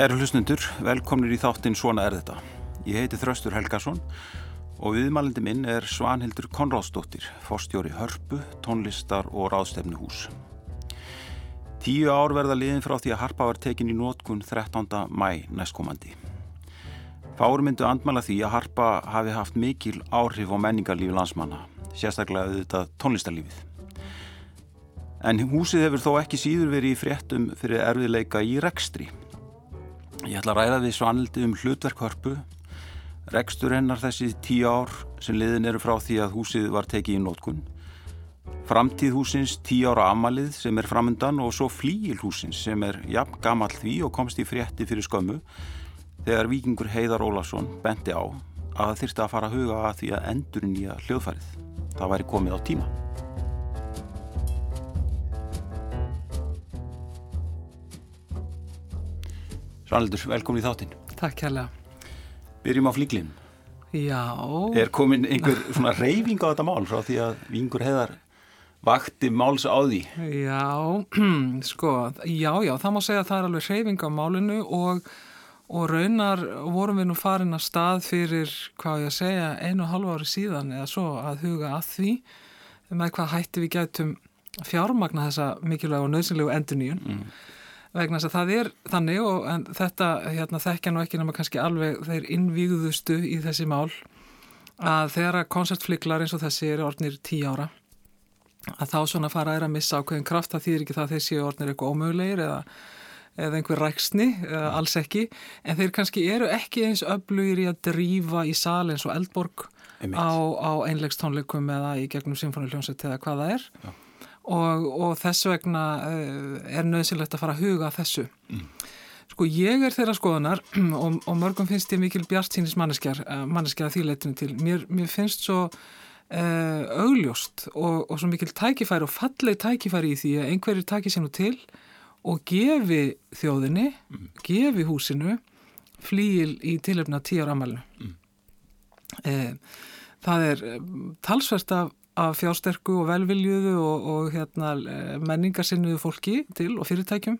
Kæru hlusnundur, velkomnir í þáttinn Svona er þetta. Ég heiti Þraustur Helgason og viðmælindi minn er Svanhildur Konráðsdóttir, forstjóri Hörpu, tónlistar og ráðstefnu hús. Tíu ár verða liðin frá því að Harpa var tekin í nótkun 13. mæ næstkomandi. Fáur myndu andmæla því að Harpa hafi haft mikil áhrif á menningarlífi landsmanna, sérstaklega auðvitað tónlistarlífið. En húsið hefur þó ekki síður verið í fréttum fyrir erfiðleika í rekstri. Ég ætla að ræða við svanildi um hlutverkhörpu, rekstur hennar þessi tíu ár sem liðin eru frá því að húsið var tekið í nótkun, framtíð húsins tíu ára amalið sem er framundan og svo flíil húsins sem er jafn gammal því og komst í frétti fyrir skömmu þegar vikingur Heiðar Ólarsson benti á að það þyrsti að fara að huga að því að endur nýja hljóðfærið. Það væri komið á tíma. Svanildur, velkomin í þáttinn. Takk kærlega. Byrjum á flíklinn. Já. Er komin einhver svona reyfing á þetta mál frá því að vingur heðar vakti máls á því? Já, sko, já, já, það má segja að það er alveg reyfing á málinu og, og raunar vorum við nú farin að stað fyrir, hvað ég að segja, einu og halva ári síðan eða svo að huga að því með hvað hætti við gætum fjármagna þessa mikilvæg og nöðsynlegu enduníun. Mm vegna þess að það er þannig og þetta hérna, þekkja nú ekki nema kannski alveg þeir innvíðustu í þessi mál að þegar koncertfliklar eins og þessi eru orðnir tí ára að þá svona fara er að missa ákveðin kraft það þýðir ekki það að þeir séu orðnir eitthvað ómögulegir eða, eða einhver ræksni eða alls ekki en þeir kannski eru ekki eins öflugir í að drífa í sal eins og eldborg á, á einlegstónleikum eða í gegnum symfóniljónsett eða hvað það er. Já og, og þess vegna uh, er nöðsilegt að fara að huga þessu. Mm. Sko ég er þeirra skoðunar og, og mörgum finnst ég mikil bjart sínis manneskjar, uh, manneskjar að þýrleitinu til. Mér, mér finnst svo uh, augljóst og, og svo mikil tækifæri og falleg tækifæri í því að einhverjir takir sér nú til og gefi þjóðinni, mm. gefi húsinu flíil í tilöfna tíu ára amalinu. Mm. Það er talsvert af af fjársterku og velviljuðu og, og hérna, menningarsinnuðu fólki til og fyrirtækjum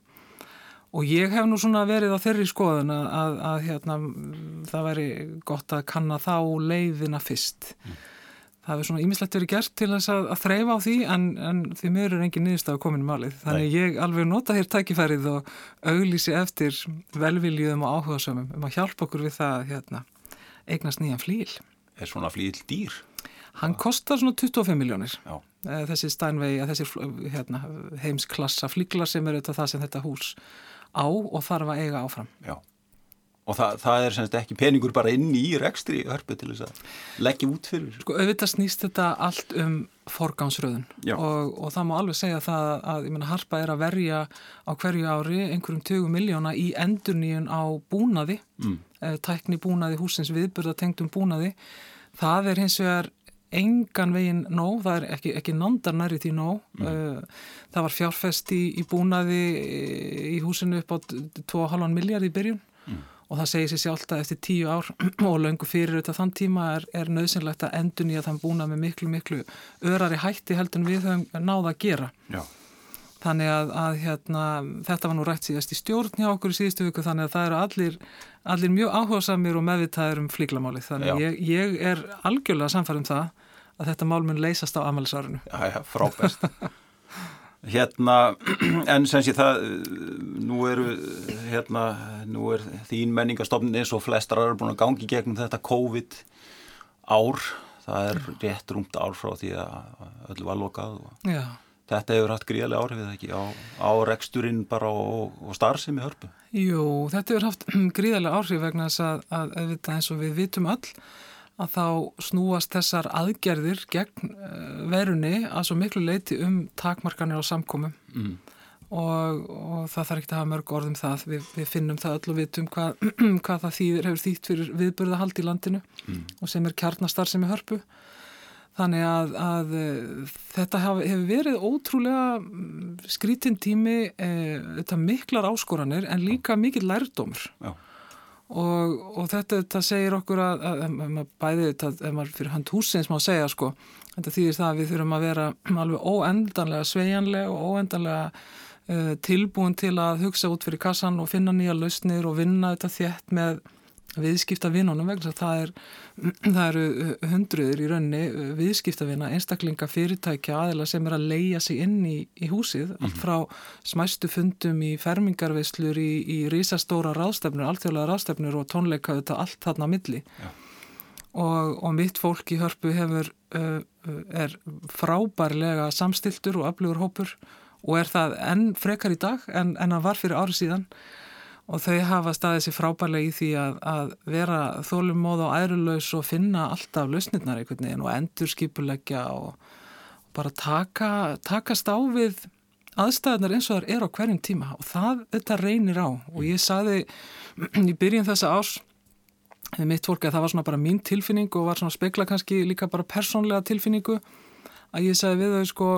og ég hef nú svona verið á þeirri skoðun að, að, að hérna, það væri gott að kanna þá leiðina fyrst. Mm. Það hefur svona ímislegt verið gert til þess að, að þreyfa á því en, en því mér er engin nýðstaf komin í malið. Þannig Nei. ég alveg nota hér tækifærið og auglísi eftir velviljuðum og áhugaðsömmum um að hjálpa okkur við það hérna, eignast nýjan flíl. Er svona flíl dýr? Hann kostar svona 25 miljónir eh, þessi stænvegi, þessi hérna, heimsklassa flíklar sem er auðvitað það sem þetta hús á og þarf að eiga áfram. Já, og það, það er semst ekki peningur bara inn í rekstri hörpu til þess að leggja út fyrir. Sko auðvitað snýst þetta allt um forgánsröðun og, og það má alveg segja það að ég menna harpa er að verja á hverju ári einhverjum 20 miljóna í endurníun á búnaði, mm. Eh, tækni búnaði húsins viðbörða tengdum búnaði. Það er hins vegar engan veginn nóg, það er ekki, ekki nándar næri því nóg. Mm. Það var fjárfest í, í búnaði í húsinu upp á 2,5 miljard í byrjun mm. og það segir sér sjálft að eftir tíu ár og löngu fyrir þetta þann tíma er, er nöðsynlegt að endun í að þann búnað með miklu, miklu örari hætti heldur en við höfum náða að gera. Já. Þannig að, að hérna, þetta var nú rætt síðast í stjórn hjá okkur í síðustu viku þannig að það eru allir, allir mjög áhugasamir og meðvitaðir um flíklamálið. Þannig að ég, ég er algjörlega samfærið um það að þetta mál mun leysast á amalisárinu. Já, já, frábæst. hérna, en sem sé það, nú eru, hérna, nú er þín menningastofnin eins og flestar eru búin að gangi gegnum þetta COVID ár. Það er rétt rúmt ár frá því að öllu var lokað. Og... Já. Þetta hefur haft gríðarlega áhrifið ekki á, á reksturinn bara og, og starfsemi hörpu? Jú, þetta hefur haft gríðarlega áhrif vegna þess að, að, að eins og við vitum öll að þá snúast þessar aðgerðir gegn eh, verunni að svo miklu leiti um takmarkanir á samkomum mm. og, og það þarf ekki að hafa mörg orðum það, við, við finnum það öll og vitum hvað, hvað það þýðir, hefur þýtt fyrir viðburðahald í landinu mm. og sem er kjarnastar sem er hörpu þannig að, að þetta hef, hefur verið ótrúlega mm, skrítinn tími e, þetta miklar áskoranir en líka mikið lærdómur. Já. Og, og þetta, þetta segir okkur að, að, að bæði þetta, ef maður fyrir hand húsins má segja sko, þetta þýðir það að við þurfum að vera alveg óendanlega sveianlega og óendanlega uh, tilbúin til að hugsa út fyrir kassan og finna nýja lausnir og vinna þetta þétt með viðskipta vinnunum vegna það, er, það eru hundruður í raunni viðskipta vinna, einstaklinga fyrirtækja aðila sem er að leia sig inn í, í húsið, allt frá smæstu fundum í fermingarveislur í, í risastóra ráðstefnur, alþjóðlega ráðstefnur og tónleika þetta allt þarna milli. Og, og mitt fólk í hörpu hefur uh, er frábærlega samstiltur og öflugur hópur og er það enn frekar í dag en, en að var fyrir árið síðan og þau hafa staðið sér frábærlega í því að, að vera þólumóð og ærulegs og finna alltaf lausnirnar einhvern veginn og endur skipuleggja og, og bara taka, takast á við aðstæðunar eins og það er á hverjum tíma. Og það þetta reynir á. Og ég saði í byrjun þessa við mitt fólk að það var svona bara mín tilfinning og var svona spekla kannski líka bara persónlega tilfinningu að ég sagði við þau sko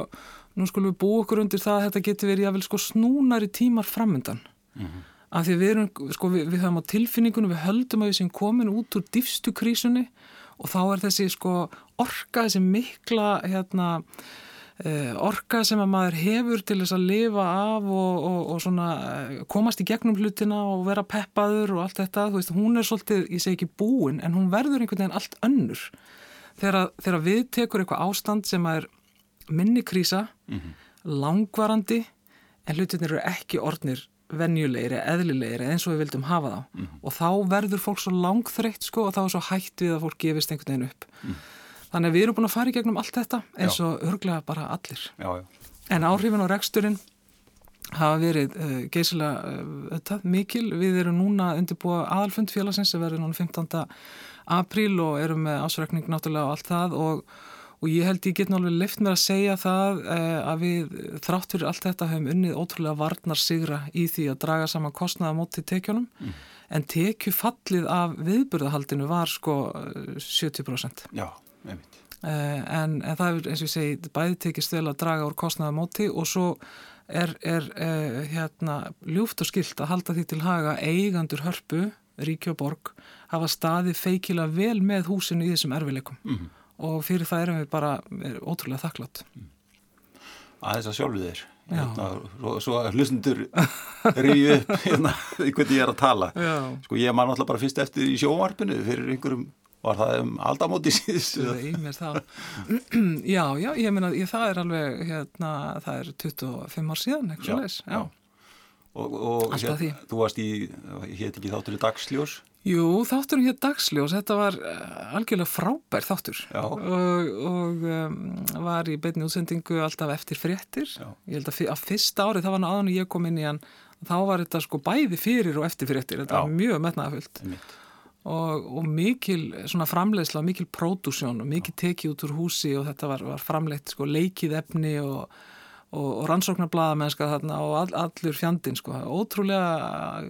nú skulum við búa okkur undir það að þetta geti verið jável sko snúnari tímar framöndan mm -hmm af því við erum, sko, við, við höfum á tilfinningunum, við höldum að við sem komin út úr diffstu krísunni og þá er þessi, sko, orka, þessi mikla, hérna, eh, orka sem að maður hefur til þess að lifa af og, og, og svona eh, komast í gegnum hlutina og vera peppaður og allt þetta, þú veist, hún er svolítið, ég segi ekki búin, en hún verður einhvern veginn allt önnur. Þegar, þegar við tekur eitthvað ástand sem er minni krísa, mm -hmm. langvarandi, en hlutinir eru ekki orðnir venjulegri, eðlilegri eins og við vildum hafa þá mm -hmm. og þá verður fólk svo langþreytt sko og þá er svo hætt við að fólk gefist einhvern veginn upp mm. þannig að við erum búin að fara í gegnum allt þetta eins og örglega bara allir já, já. en áhrifin á reksturinn hafa verið uh, geysilega uh, mikil, við erum núna undirbúa aðalfund félagsins sem verður núna 15. apríl og erum með ásrækning náttúrulega og allt það og og ég held ég get náttúrulega leift mér að segja það eh, að við þrátt fyrir allt þetta höfum unnið ótrúlega varnar sigra í því að draga saman kostnaða móti tekjunum mm. en tekjufallið af viðburðahaldinu var sko 70%. Já, einmitt. Eh, en, en það er eins og ég segi bæði tekist vel að draga úr kostnaða móti og svo er, er eh, hérna ljúft og skilt að halda því til haga eigandur hörpu, Ríkja og Borg hafa staði feikila vel með húsinu í þessum erfileikum. Mhm og fyrir það erum við bara er ótrúlega þakklátt Aðeins að sjálfu þér. Hérna, svo, að hlustundur rýju upp hérna, hvernig ég er að tala. Já. sko ég man alltaf bara fyrst eftir í sjómarpinu fyrir einhverjum var það um aldamóti síðust Já, já, ég meina það er alveg hérna, það er 25 ár síðan eitthvað svo leis og, og hér, þú varst í hétt ekki þáttur í dagsljós Jú, þátturinn hér dagsljós, þetta var uh, algjörlega frábær þáttur Já. og, og um, var í beinni útsendingu alltaf eftir fréttir. Já. Ég held að á fyrsta árið, það var náðan og ég kom inn í hann, þá var þetta sko bæði fyrir og eftir fréttir, þetta Já. var mjög metnaðafullt og, og mikil svona framleiðsla, mikil pródúsjón og mikil tekið út úr húsi og þetta var, var framleitt sko leikið efni og og, rannsóknarbladamennska þarna og all, allur fjandin sko, ótrúlega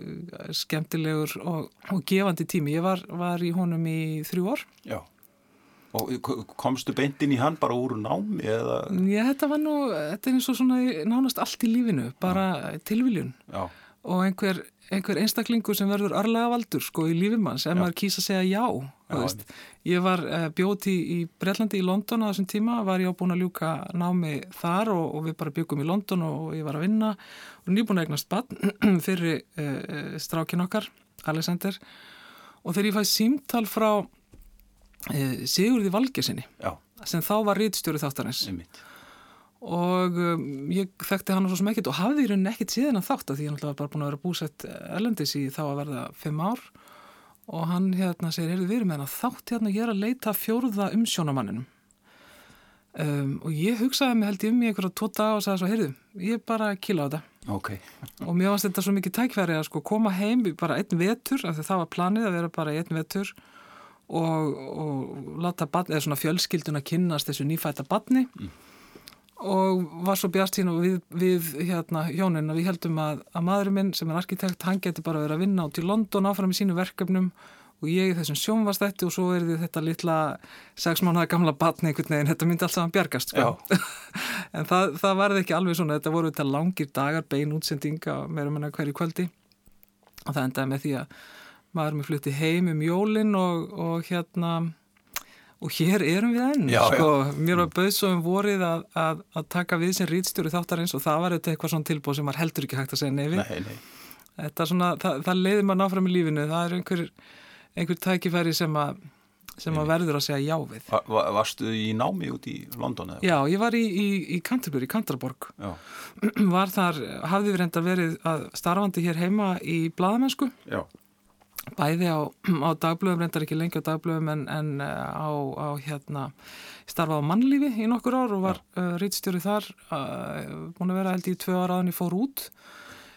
skemmtilegur og, og gefandi tími. Ég var, var í honum í þrjú ár. Já, og komstu beintinn í hann bara úr námi eða? Já, þetta var nú, þetta er eins og svona nánast allt í lífinu, bara Já. tilviljun. Já. Og einhver einhver einstaklingur sem verður örlega valdur sko í lífum hans ef maður kýsa að segja já, já ég var uh, bjóti í Breitlandi í London á þessum tíma, var ég á búin að ljúka námi þar og, og við bara byggum í London og, og ég var að vinna. Og nýbúin að eignast bann fyrir uh, strákin okkar, Alexander. Og þegar ég fæði símtal frá uh, Sigurði Valgesinni sem þá var rítstjóri þáttarins Einmitt og um, ég þekkti hann svo sem ekkert og hafði í rauninni ekkert síðan að þátt að því hann var bara búin að vera búsett erlendis í þá að verða fimm ár. Og hann hérna segir, heyrðu erum með hann að þátt hérna ég er að leita fjórða umsjónamanninum um, og ég hugsaði mig held ég um í einhverja tvo dag og sagði svo, heyrðu, ég er bara að kila á þetta. Okay. og mér varst þetta svo mikið tækverði að sko koma heim bara einn vetur, af því það var planið að vera bara einn vetur og, og eða svona fjölskyldun að kynnast þessu mm og var svo bjart sín og við, við hérna hjónin að við heldum að, að maðurinn minn sem er arkitekt, hann getur bara verið að vinna át í London áfram í sínu verkefnum og ég þessum sjónvastætti og svo er þetta litla sex mánuða gamla batni einhvern veginn, þetta myndi allt saman bjargast sko. en það, það varði ekki alveg svona, þetta voru þetta langir dagar bein útsendinga meira menna hverju kvöldi. Og það endaði með því að maður mér flutti heim um jólinn og, og hérna og hér erum við enn Já, sko, mér var bauð svo um vorið að, að, að taka við sem rítstjóri þáttarins og það var eitthvað svona tilbúð sem var heldur ekki hægt að segja neyfi Nei, nei. þetta svona, það, það leiði maður náfram í lífinu það er einhver, einhver tækifæri sem að sem að verður að segja já við Va va varstu í námi út í London eða? Já, ég var í, í, í Canterbury, Canterborg Já. var þar, hafði við reynda verið starfandi hér heima í bladamennsku Já. Bæði á, á dagblöðum, reyndar ekki lengi á dagblöðum en, en uh, á, á hérna starfað á mannlífi í nokkur ár og var uh, rítstjóri þar uh, búin að vera held í tvö ára aðan ég fór út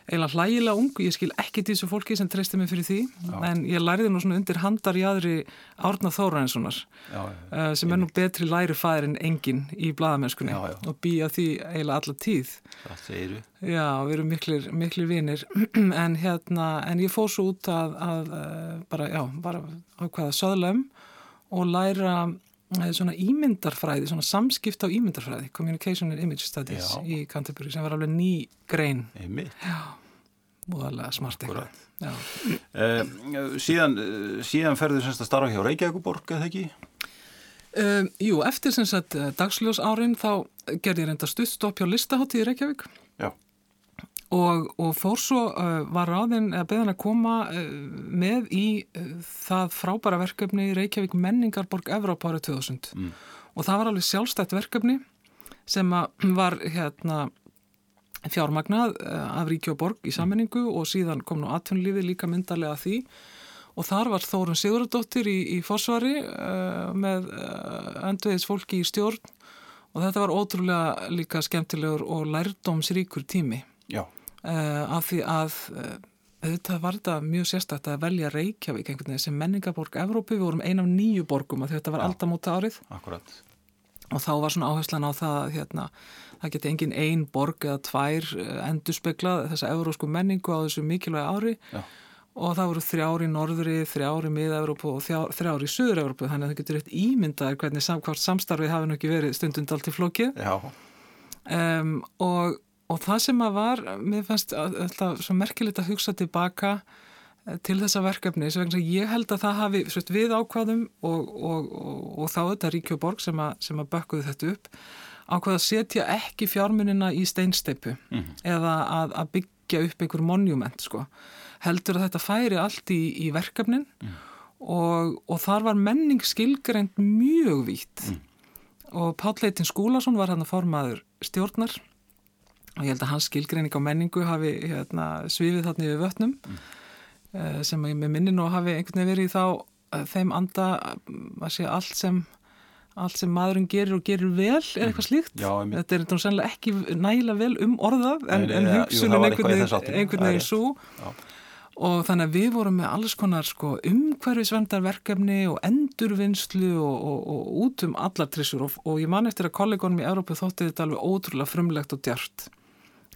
eiginlega hlægilega ung, ég skil ekki þessu fólki sem treysti mig fyrir því, Já. en ég læriði nú svona undir handar í aðri Árna já. uh, sem er nú betri læri fæðir en engin í bladamennskunni og býja því eiginlega alla tíð Það segir við. Já, við erum miklir, miklir vinir en hérna, en ég fór svo út að, að uh, bara, já, bara ákvaða söðlum og læra svona ímyndarfræði, svona samskipt á ímyndarfræði, Communication and Image Studies Já. í Canterbury sem var alveg ný grein, Einmitt. múðalega smart eitthvað. Já. Uh, síðan, uh, síðan ferðu semst að starfa hjá Reykjavíkuborg, eða ekki? Um, jú, eftir sem sagt uh, dagsljós árin þá gerði ég reynda stuttstopp hjá listaháttíð í Reykjavík Já. Og, og fór svo uh, var ráðinn að beðan að koma uh, með í uh, það frábæra verkefni Reykjavík menningarborg Evrópa árið 2000 Mm. og það var alveg sjálfstætt verkefni sem að var hérna fjármagnað uh, af Ríki og Borg í sammenningu og síðan kom nú atvinnulífið líka myndarlega því og þar var Þórun Sigurðardóttir í, í fórsvari uh, með uh, endveðis fólki í stjórn og þetta var ótrúlega líka skemmtilegur og lærdómsríkur tími. Uh, af því að uh, auðvitað var þetta mjög sérstætt að velja Reykjavík einhvern veginn sem menningaborg Evrópi, við vorum ein af nýju borgum að þetta var aldamóta árið Akkurat. og þá var svona áherslan á það að hérna, það geti engin ein borg eða tvær endurspegla þessa evrósku menningu á þessu mikilvæga ári. Já. og það voru þrjári í norðri, þrjári í miða-Európu og þrjá- þrjár í söður-Európu þannig að það getur eitt ímyndaðir hvernig sam, samstarfið hafi nú ekki verið stundund allt í flókið um, og, og það sem að var, mér fannst alltaf svo merkilegt að hugsa tilbaka eh, til þessa verkefni, ég held að það hafi sveit, við ákvaðum og, og, og, og þá þetta Ríkjó Borg sem að, sem að bökkuðu þetta upp ákvaða að setja ekki fjármunina í steinsteipu Mhm. eða að, að byggja upp einhver monument sko. heldur að þetta færi allt í, í verkefnin og, og þar var menning skilgreint mjög vítt og Páll Leitin Skúlason var hann að formaður stjórnar og ég held að hans skilgreining á menningu hafi hérna, svifið þarna yfir vötnum. Mm. sem ég með minni nú hafi einhvern veginn verið þá eh, þeim anda að sé allt sem allt sem maðurinn gerir og gerir vel er eitthvað slíkt. Já, einmitt. Þetta er sennilega ekki nægilega vel um orðað en, en var einhvern veginn svo og þannig að við vorum með alls konar sko, umhverfisvendarverkefni og endurvinnslu og, og, og út um allar trissur. Og, og ég man eftir að kollegonum í Európu þótti þetta alveg ótrúlega frumlegt og djart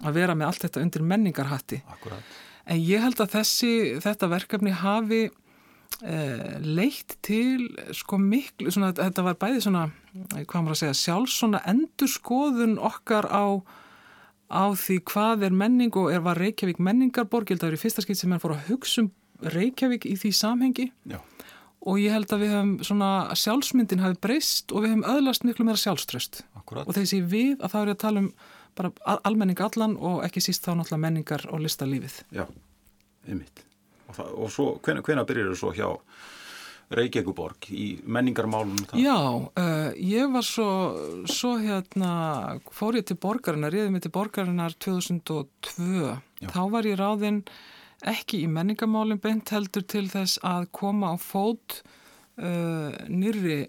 að vera með allt þetta undir menningarhatti Akkurat. en ég held að þessi, þetta verkefni hafi eh, leitt til sko miklu, svona, þetta var bæði svona, hvað maður að segja, sjálfs svona endurskoðun okkar á á því hvað er menning og er var Reykjavík menningarborg, ég held að það er í fyrsta skipt sem mann fór að hugsa um Reykjavík í því samhengi Já. og ég held að við höfum svona sjálfsmyndin hafi breyst og við höfum öðlast miklu meira sjálfströst Akkurat. og segi við að þá er ég að tala um bara al- almenning allan og ekki síst þá náttúrulega menningar og listalífið. Já, einmitt. Og, það, og svo, hvena, hvena byrjar þú svo hjá Reykjavíkuborg í menningarmálunum það? Já, uh, ég var svo, svo hérna, fór ég til borgarinnar, réði mig til borgarinnar 2002. Já. Þá var ég ráðinn ekki í menningamálinn beint heldur til þess að koma á fót uh, nýrri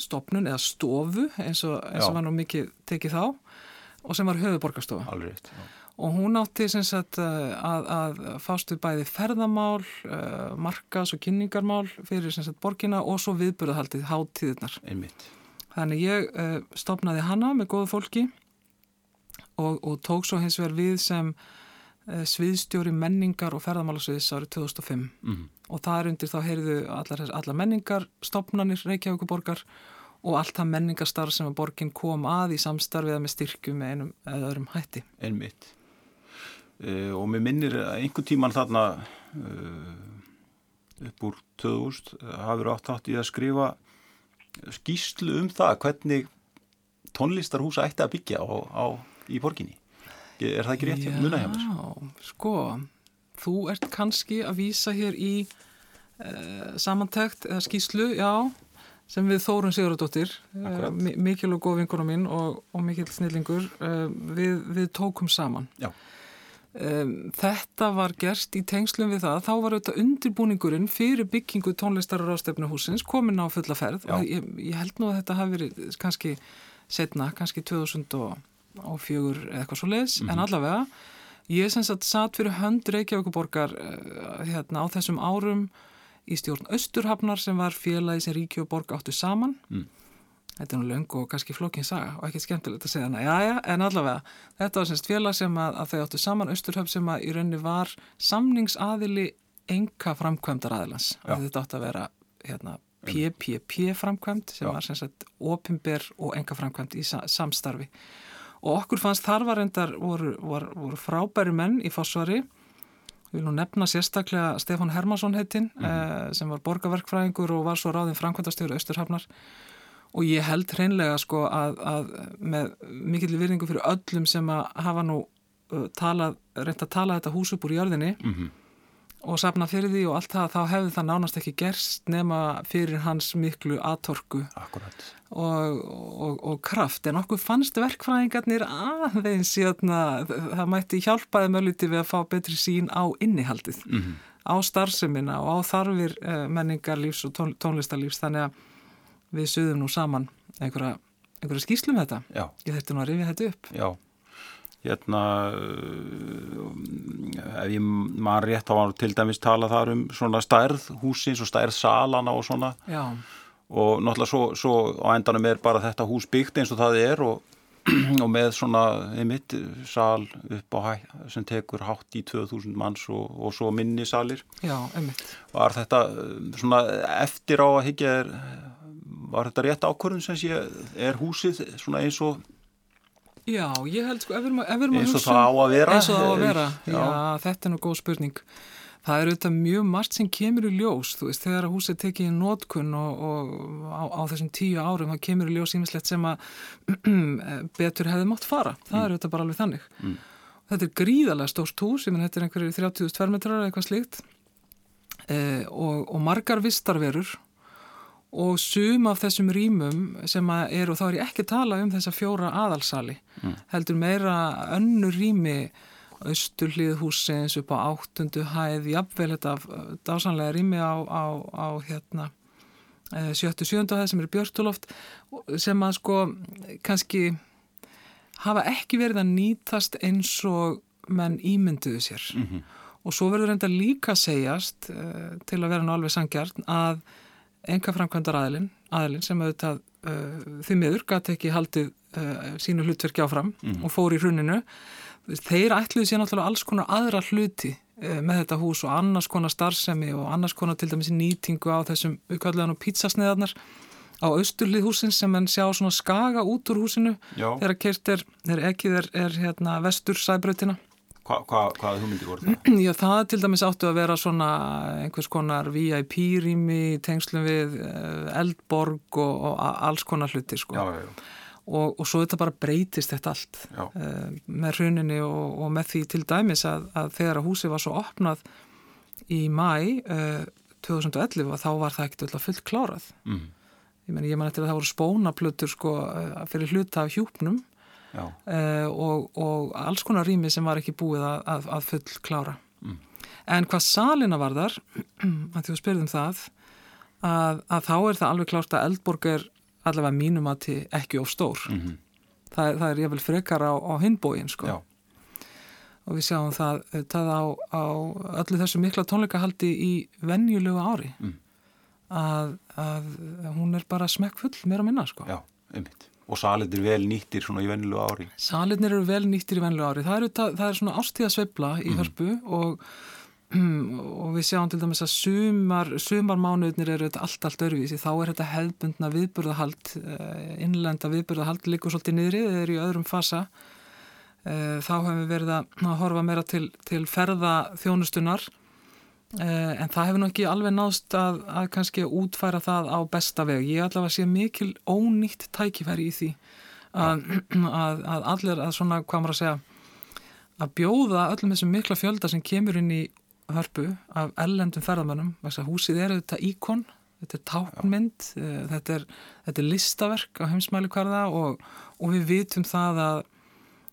stopnun eða stofu eins og, eins og var nú mikið tekið þá og sem var höfuborgarstofa. Já. Og hún átti sagt uh, að, að fást við bæði ferðamál, uh, markas og kynningarmál fyrir sagt borgina og svo viðburðahaldið hátíðirnar. Einmitt. Þannig ég uh, stopnaði hana með góðu fólki og, og tók svo hins vegar við sem sviðstjóri menningar og ferðamálasviðs árið 2005 Mm. og það er undir þá heyrðu allar, allar menningar, stopnanir Reykjavíkuborgar og allt það menningarstarf sem að borgin kom að í samstarfiða með styrkju með einum eða öðrum hætti. Einmitt. Uh, og mér minnir að einhvern tíman þarna uh, upp úr 2000 hafur átt átt í að skrifa skýslu um það hvernig tónlistarhúsa ætti að byggja á, á, í borginni. Er það ekki rétt hjá muna hjá mér? Já, sko, þú ert kannski að vísa hér í uh, samantækt eða skýslu, já, sem við Þórun Sigurðardóttir, uh, mikil og góð vinkona mín og, og mikil snillingur, uh, við, við tókum saman. Já. Þetta var gerst í tengslum við það þá var auðvitað undirbúningurinn fyrir byggingu tónlistar og rástefnuhúsins komin á fulla ferð Já. og ég, ég held nú að þetta hafi verið kannski setna, kannski 2004 eða eitthvað svo leiðis, mm -hmm. en mhm. allavega ég sem sagt satt fyrir hönd Reykjavíkuborgar uh, hérna á þessum árum í stjórn Östurhafnar sem var félagi sem Ríkja og Borg áttu saman. Mm. Þetta er nú löng og kannski flokkin saga og ekki skemmtilegt að segja hana, já já, en allavega þetta var semst félag sem að, að þau áttu saman Östurhöf sem að í rauninni var samningsaðili enga framkvæmdar aðilans þetta átti að vera hérna, PPP framkvæmd sem já. var semst opimber og enga framkvæmd í samstarfi. Og okkur fannst þar var endar voru, voru, voru frábæri menn í fósvari Við viljum nefna sérstaklega Stefán Hermansson heitinn mm -hmm. sem var borgarverkfræðingur og var svo ráðinn framkvæmdastjóru Östurhafnar og ég held hreinlega sko að, að með mikill virðingu fyrir öllum sem að hafa nú uh, talað, reynt að tala þetta hús upp úr jörðinni mm -hmm. Og sapna fyrir því og allt það, þá hefði það nánast ekki gerst nema fyrir hans miklu aðtorku og, og, og kraft. En okkur fannst verkfræðingarnir aðeins síðan það mætti hjálpaði möluti við að fá betri sín á innihaldið mm -hmm. á starfsemina og á þarfir eh, menningarlífs og tón, tónlistarlífs. Þannig að við suðum nú saman einhverja, einhverja skýslum um þetta. Já. ég þurfti nú að rifja þetta upp. Já, hérna ef ég maður rétt á að til dæmis tala þar um svona stærð húsins og stærð salana og svona. Já. og náttúrulega svo, svo á endanum er bara þetta hús byggt eins og það er og og með svona einmitt sal upp á hæ sem tekur hátt í 2000 manns og, og svo minni salir. Já, Var þetta svona eftir á að higgja er var þetta rétt ákvörðun sem sé er húsið svona eins og Já, ég held sko, ef við erum að hugsa eins og það á að vera, á að vera. Já. Já, þetta er nú góð spurning það er auðvitað mjög margt sem kemur í ljós þú veist, þegar að húsið tekið í nótkunn og, og á, á þessum tíu árum það kemur í ljós ímislegt sem að betur hefði mátt fara það mm. er auðvitað bara alveg þannig mm. þetta er gríðarlega stórt hús, ég menn þetta er einhverju 30.000 metrar eða eitthvað slíkt eh, og, og margar vistarverur og sum af þessum rýmum sem er, og þá er ég ekki að tala um þessa fjóra aðalsali, mm. heldur meira önnu rými austurlið húsins upp á áttundu hæð, jafnvel þetta dásanlega rými á, á, á hérna eh, sjöttu sjöndu hæð sem er björtuloft sem að sko kannski hafa ekki verið að nýtast eins og menn ímynduðu sér mm -hmm. og svo verður enda líka segjast uh, til að vera nú alveg sangjart að enga framkvæmdar aðilinn, aðilinn sem auðvitað uh, því miður gæti ekki haldið uh, sínu hlutverki áfram mm. og fór í hruninu. Þeir ætluði sér náttúrulega alls konar aðra hluti uh, með þetta hús og annars konar starfsemi og annars konar til dæmis nýtingu á þessum uppkvæðlegan og pítsasniðarnar á austurlið húsins sem enn sjá svona skaga út úr húsinu Já. þegar kert er, þegar ekkið er, er hérna, vestur sæbröðtina Hva, hva, hvaða hugmyndir voru það? Já, það til dæmis áttu að vera svona einhvers konar VIP-rými tengslum við eh, eldborg og, og alls konar hluti sko. Já, já. Og, og svo þetta bara breytist þetta allt uh, með hruninni og, og með því til dæmis að, að þegar að húsi var svo opnað í mæ uh, 2011 þá var það ekkert alltaf fullt klárað. Mm. Ég menn, eftir að það voru spónaplötur sko uh, fyrir hluta af hjúpnum uh, og, og alls konar rými sem var ekki búið að, að, að full klára. Mm. En hvað salina var þar, að að spyrðum það, að, að þá er það alveg klárt að Eldborg er allavega mínum að til ekki of stór. Mm -hmm. það, það er ég vel frekar á, á hinbóin sko. Já. Og við sjáum það, það á, á öllu þessu mikla tónleikahaldi í vennjulegu ári. Mm. Að, að hún er bara smekk full, að minna sko. Já, einmitt og salinir vel nýttir svona í vennilu ári. Salinir eru vel nýttir í vennilu ári. Það, það, það er svona ástíðasveifla í mm. hörpu og, og við sjáum til dæmis að sumar sumarmánuðnir eru allt allt örvísi þá er þetta hefðbundna viðburðahald eh, innlenda viðburðahald líkur svolítið niðri, þeir eru í öðrum fasa. Eh, þá hefum við verið að horfa meira til, til ferða þjónustunar en það hefur nú ekki alveg náðst að, að kannski útfæra það á besta veg. Ég allavega sé mikil ónýtt tækifæri í því að, að, að allir að svona, hvað maður að segja, að bjóða öllum þessum mikla fjölda sem kemur inn í hörpu af ellendum ferðamönnum. Húsið er auðvitað íkon, þetta er táknmynd, uh, þetta, er, þetta er listaverk á heimsmæli hverða og, og við vitum það að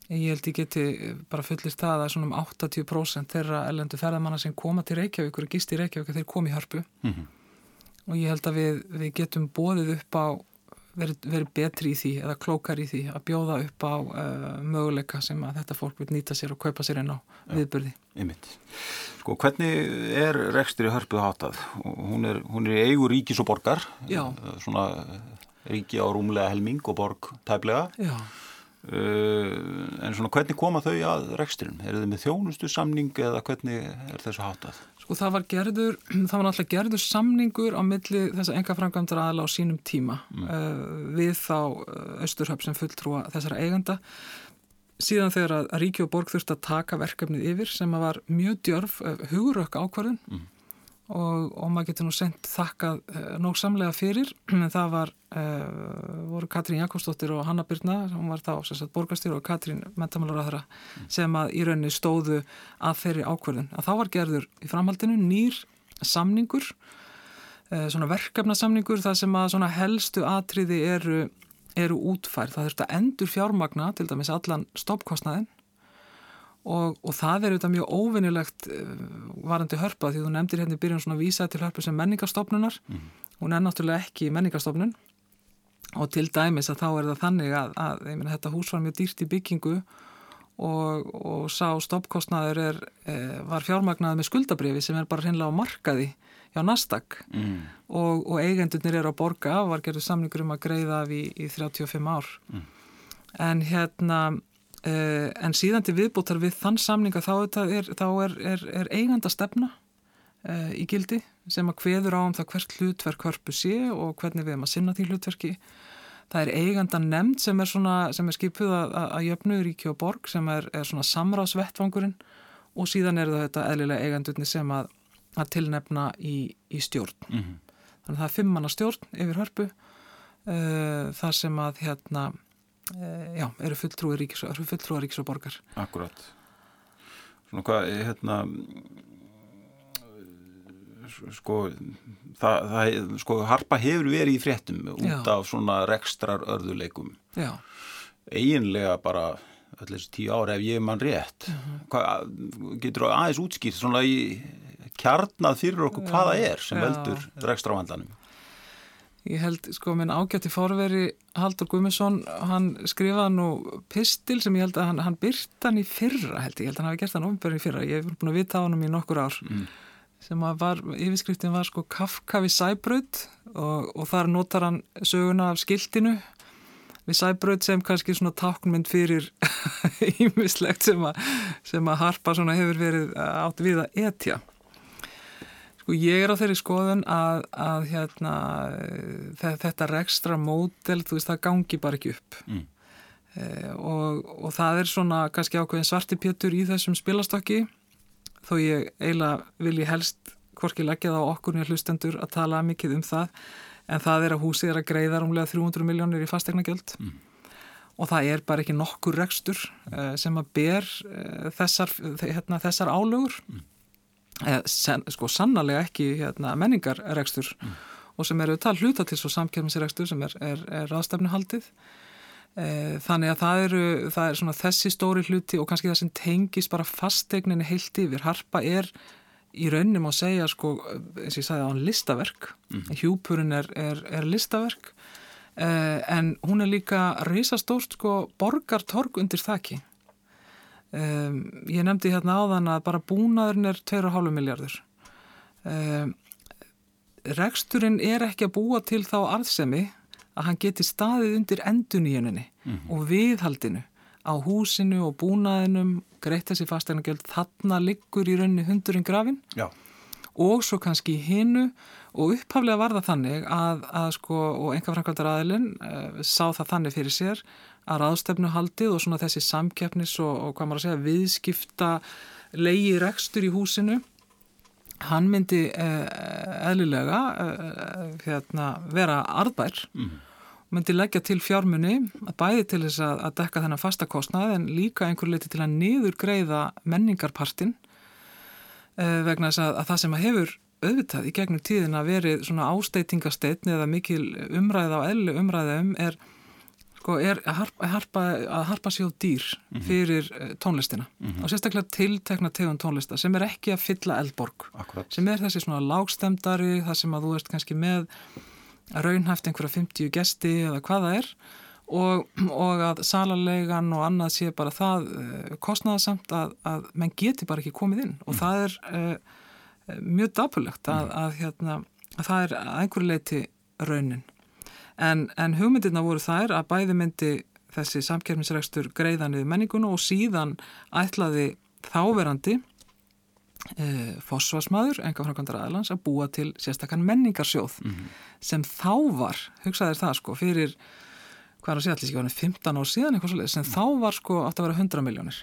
Ég held ég geti bara fullist það að svona um 80% þeirra ellendu ferðamanna sem koma til Reykjavík og gist í Reykjavík þeir komi í hörpu mm -hmm. og ég held að við, við getum bóðið upp á verið, verið betri í því eða klókar í því að bjóða upp á uh, möguleika sem að þetta fólk vil nýta sér og kaupa sér einn á ja, viðbörði. Einmitt. Sko hvernig er rekstur í hörpuð hátað? Hún er, hún er í eigu ríkis og borgar, Já. svona ríki á rúmlega helming og borg tæplega. Já. Uh, en svona hvernig koma þau að reksturinn? Er þið með þjónustu samning eða hvernig er þessu hátað? Sko það var gerður, það var náttúrulega gerður samningur á milli þess að enga framkvæmdara aðla á sínum tíma mm. uh, við þá Östurhöpp sem fulltrúa þessara eiganda síðan þegar að Ríki og Borg þurfti að taka verkefnið yfir sem að var mjög djörf hugurökk ákvarðun mm og, og maður getur nú sendt þakkað uh, nóg samlega fyrir en það var, uh, voru Katrín Jakobsdóttir og Hanna Byrna hún var þá borgastýr og Katrín mentamálar að þeirra mm. sem að í rauninni stóðu að þeirri ákverðin að þá var gerður í framhaldinu nýr samningur uh, svona verkefnasamningur þar sem að svona helstu atriði eru, eru útfærð það þurft að endur fjármagna til dæmis allan stoppkostnaðin Og, og það er auðvitað mjög óvinnilegt uh, varandi hörpa því þú nefndir hérna í byrjun svona vísa til hörpu sem menningarstofnunar mm. hún er náttúrulega ekki menningarstofnun og til dæmis að þá er það þannig að, að meni, þetta hús var mjög dýrt í byggingu og, og sá stoppkostnaður er, eh, var fjármagnaði með skuldabrifi sem er bara hreinlega á markaði hjá Nasdaq mm. og, og eigendunir eru á borga var gerðið samningur um að greiða af í, í 35 ár mm. en hérna Uh, en síðan til viðbútar við þann samninga þá er, þá er, er, er eiganda stefna uh, í gildi sem að hveður á um það hvert hlutverk hörpu sé og hvernig við erum að sinna því hlutverki. Það er eiganda nefnd sem er, svona, sem er skipuð að, að jöfnu Ríki og Borg sem er svona samráðsvettvangurinn og síðan er það þetta eðlilega eigandunni sem að, að tilnefna í, í stjórn. Mm -hmm. Þannig að það er fimmanna stjórn yfir hörpu uh, þar sem að hérna Eh, já, eru fulltrúi ríkis, ríkis og borgar. Akkurat. Svona hvað, hérna, sko, það, það, sko, harpa hefur verið í fréttum út já. af svona rekstrar örðuleikum. Já. Eginlega bara öll þessi tíu ára ef ég mann rétt. Mhm. -huh. hvað, getur aðeins útskýrt svona í kjarnað fyrir okkur hvaða er sem veldur rekstravandlanum? Ég held, sko, minn ágætti fórveri Haldur Guðmundsson, hann skrifaði nú pistil sem ég held að hann, hann byrta hann í fyrra, held ég, ég held að hann hafi gert hann ofnbjörn í fyrra, ég hef búin að vita á hann í nokkur ár, mm. sem að var, yfirskriftin var sko Kafka við Sæbröð og, og þar notar hann söguna af skiltinu við Sæbröð sem kannski svona táknmynd fyrir ímislegt sem, sem að harpa svona hefur verið átt við að etja. Sko ég er á þeirri skoðun að, að hérna, þetta rekstra mótel, þú veist, það gangi bara ekki upp mm. e, og, og það er svona kannski ákveðin svartipjötur í þessum spilastokki þó ég eiginlega vil ég helst hvorki leggja það á okkur nýja hlustendur að tala mikið um það en það er að húsið er að greiða rúmlega 300 miljónir í fastegna gjöld mm. og það er bara ekki nokkur rekstur e, sem að ber e, þessar, hérna, þessar álögur mm sen, sko sannarlega ekki hérna, menningarrekstur mm. og sem eru tal hluta til svo samkjörnmisrekstur sem er, er, er aðstefnuhaldið e, þannig að það eru það er svona þessi stóri hluti og kannski það sem tengis bara fastegninni heilt yfir. Harpa er í raunum að segja sko eins og ég sagði á hann listaverk. Mm. hjúpurinn er, er listaverk. E, en hún er líka reysastórt sko borgartorg undir þakki Um, ég nefndi hérna áðan að bara búnaðurinn er 2,5 miljardur. Um, reksturinn er ekki að búa til þá arðsemi að hann geti staðið undir enduníuninni mm -hmm. og viðhaldinu á húsinu og búnaðinum, greitt þessi fastegna gjöld, þarna liggur í rauninni hundurinn grafin Já. Og svo kannski hinnu og upphaflega var það þannig að, að sko, og enga framkvæmdar aðilinn uh, sá það þannig fyrir sér að ráðstefnu haldið og svona þessi samkeppnis og, og hvað maður að segja viðskipta leiði rekstur í húsinu hann myndi uh, eðlilega uh, hérna, vera arðbær. Mm. myndi leggja til fjármunni bæði til þess að, að dekka þennan fastakostnað en líka einhver leiti til að niður greiða menningarpartin vegna þess að, að það sem að hefur auðvitað í gegnum tíðin að verið svona ásteitingasteitn eða mikil umræða og elli umræða um er sko, er að harpa, að harpa sér dýr mhm. fyrir -hmm. tónlistina mm -hmm. og sérstaklega tiltekna tegum tónlista sem er ekki að fylla eldborg Akkurat. sem er þessi svona lágstemdari það sem að þú ert kannski með raunhæft einhverja 50 gesti eða hvað það er og, og að salarlegan og annað sé bara það uh, kostnaðasamt að, að menn geti bara ekki komið inn. Og mm. það er uh, mjög dapulegt að, að, hérna, að það er að einhverju leiti raunin. En, en hugmyndirna voru þær að bæði myndi þessi samkermisregstur greiðanið menninguna og síðan ætlaði þáverandi e, fósfarsmaður, enga framkvæmdara aðlands, að búa til sérstakann menningarsjóð mm -hmm. sem þá var, hugsaðir það sko, fyrir, hvað er að segja allir ekki, 15 ár síðan eitthvað svolítið, sem þá var sko átt að vera 100 miljónir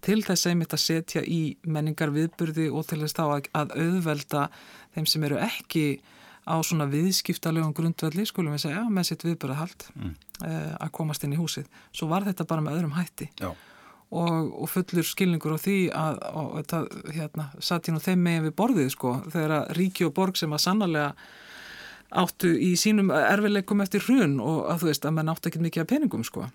til þess einmitt að setja í menningar viðburði og til þess þá að, að auðvelda þeim sem eru ekki á svona viðskiptalegum grundvelli, skulum við segja, með sitt viðbörðahald mm. uh, að komast inn í húsið. Svo var þetta bara með öðrum hætti og, og fullur skilningur á því að, og þetta, hérna, satt nú þeim megin við borðið, sko, þegar að ríki og borg sem að sannarlega áttu í sínum erfileikum eftir hrun og að þú veist að menn áttu ekki mikið af peningum, sko,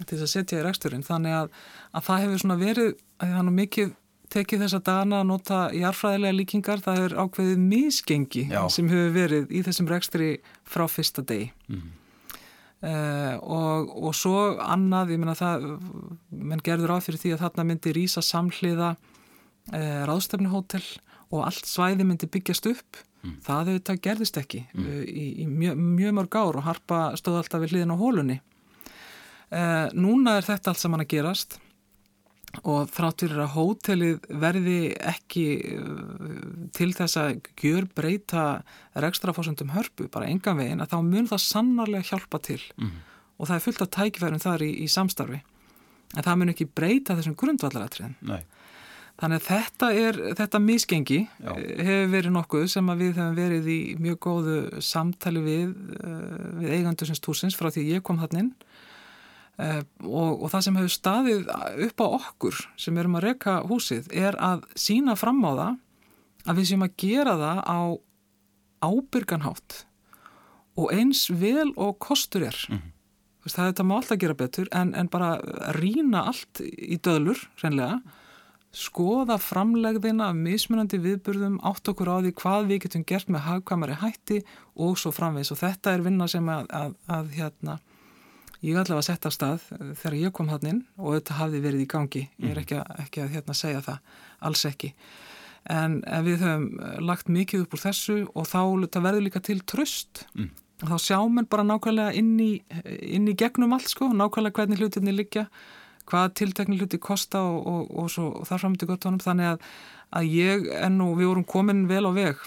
til þess að setja í reksturinn. Þannig að, að það hefur svona verið, að það nú mikið tekið þessa dana að nota jarfræðilega líkingar, það er ákveðið misgengi Já. sem hefur verið í þessum rekstri frá fyrsta degi. Mm. Uh, og, og svo annað, ég menna það, menn gerður á fyrir því að þarna myndi rýsa samhliða uh, ráðstefnuhótel og allt svæði myndi byggjast upp. Mm. Það auðvitað gerðist ekki mm. uh, í, í mjög, mjög mörg ár og harpa stóð alltaf við hliðin á hólunni. Núna er þetta allt saman að gerast og þráttur að hótelið verði ekki uh, til þess að gjör breyta rekstrafósundum hörpu, bara engan veginn að þá mun það sannarlega hjálpa til mm. og það er fullt af tækifærum þar í, í samstarfi en það mun ekki breyta þessum grundvallaratriðin þannig að þetta er þetta misgengi Já. Eh, hefur verið nokkuð sem við hefum verið í mjög góðu samtali við, uh, við eigandusins túsins frá því ég kom hann inn Uh, og, og það sem hefur staðið upp á okkur sem erum að reyka húsið er að sína fram á það að við séum að gera það á ábyrganhátt og eins vel og kostur er mm -hmm. það er þetta má alltaf gera betur en, en bara rína allt í döðlur reynlega skoða framlegðina af mismunandi viðburðum átt okkur á því hvað við getum gert með hagkvæmari hætti og svo framvegs og þetta er vinna sem að, að, að hérna Ég allavega að setja af stað eh, þegar ég kom hann inn og þetta hafði verið í gangi. Ég er mhm. ekki að, ekki að hérna, segja það, alls ekki. En, en við höfum eh, lagt mikið upp úr þessu og þá verður líka til tröst. Mm. Þá sjá mann bara nákvæmlega inn í, inn í gegnum allt sko, nákvæmlega hvernig hlutinni liggja, hvað tiltekni hluti kosta og, og, og, svo, og þar fram til gott honum. Þannig að, að ég enn og við vorum komin vel á veg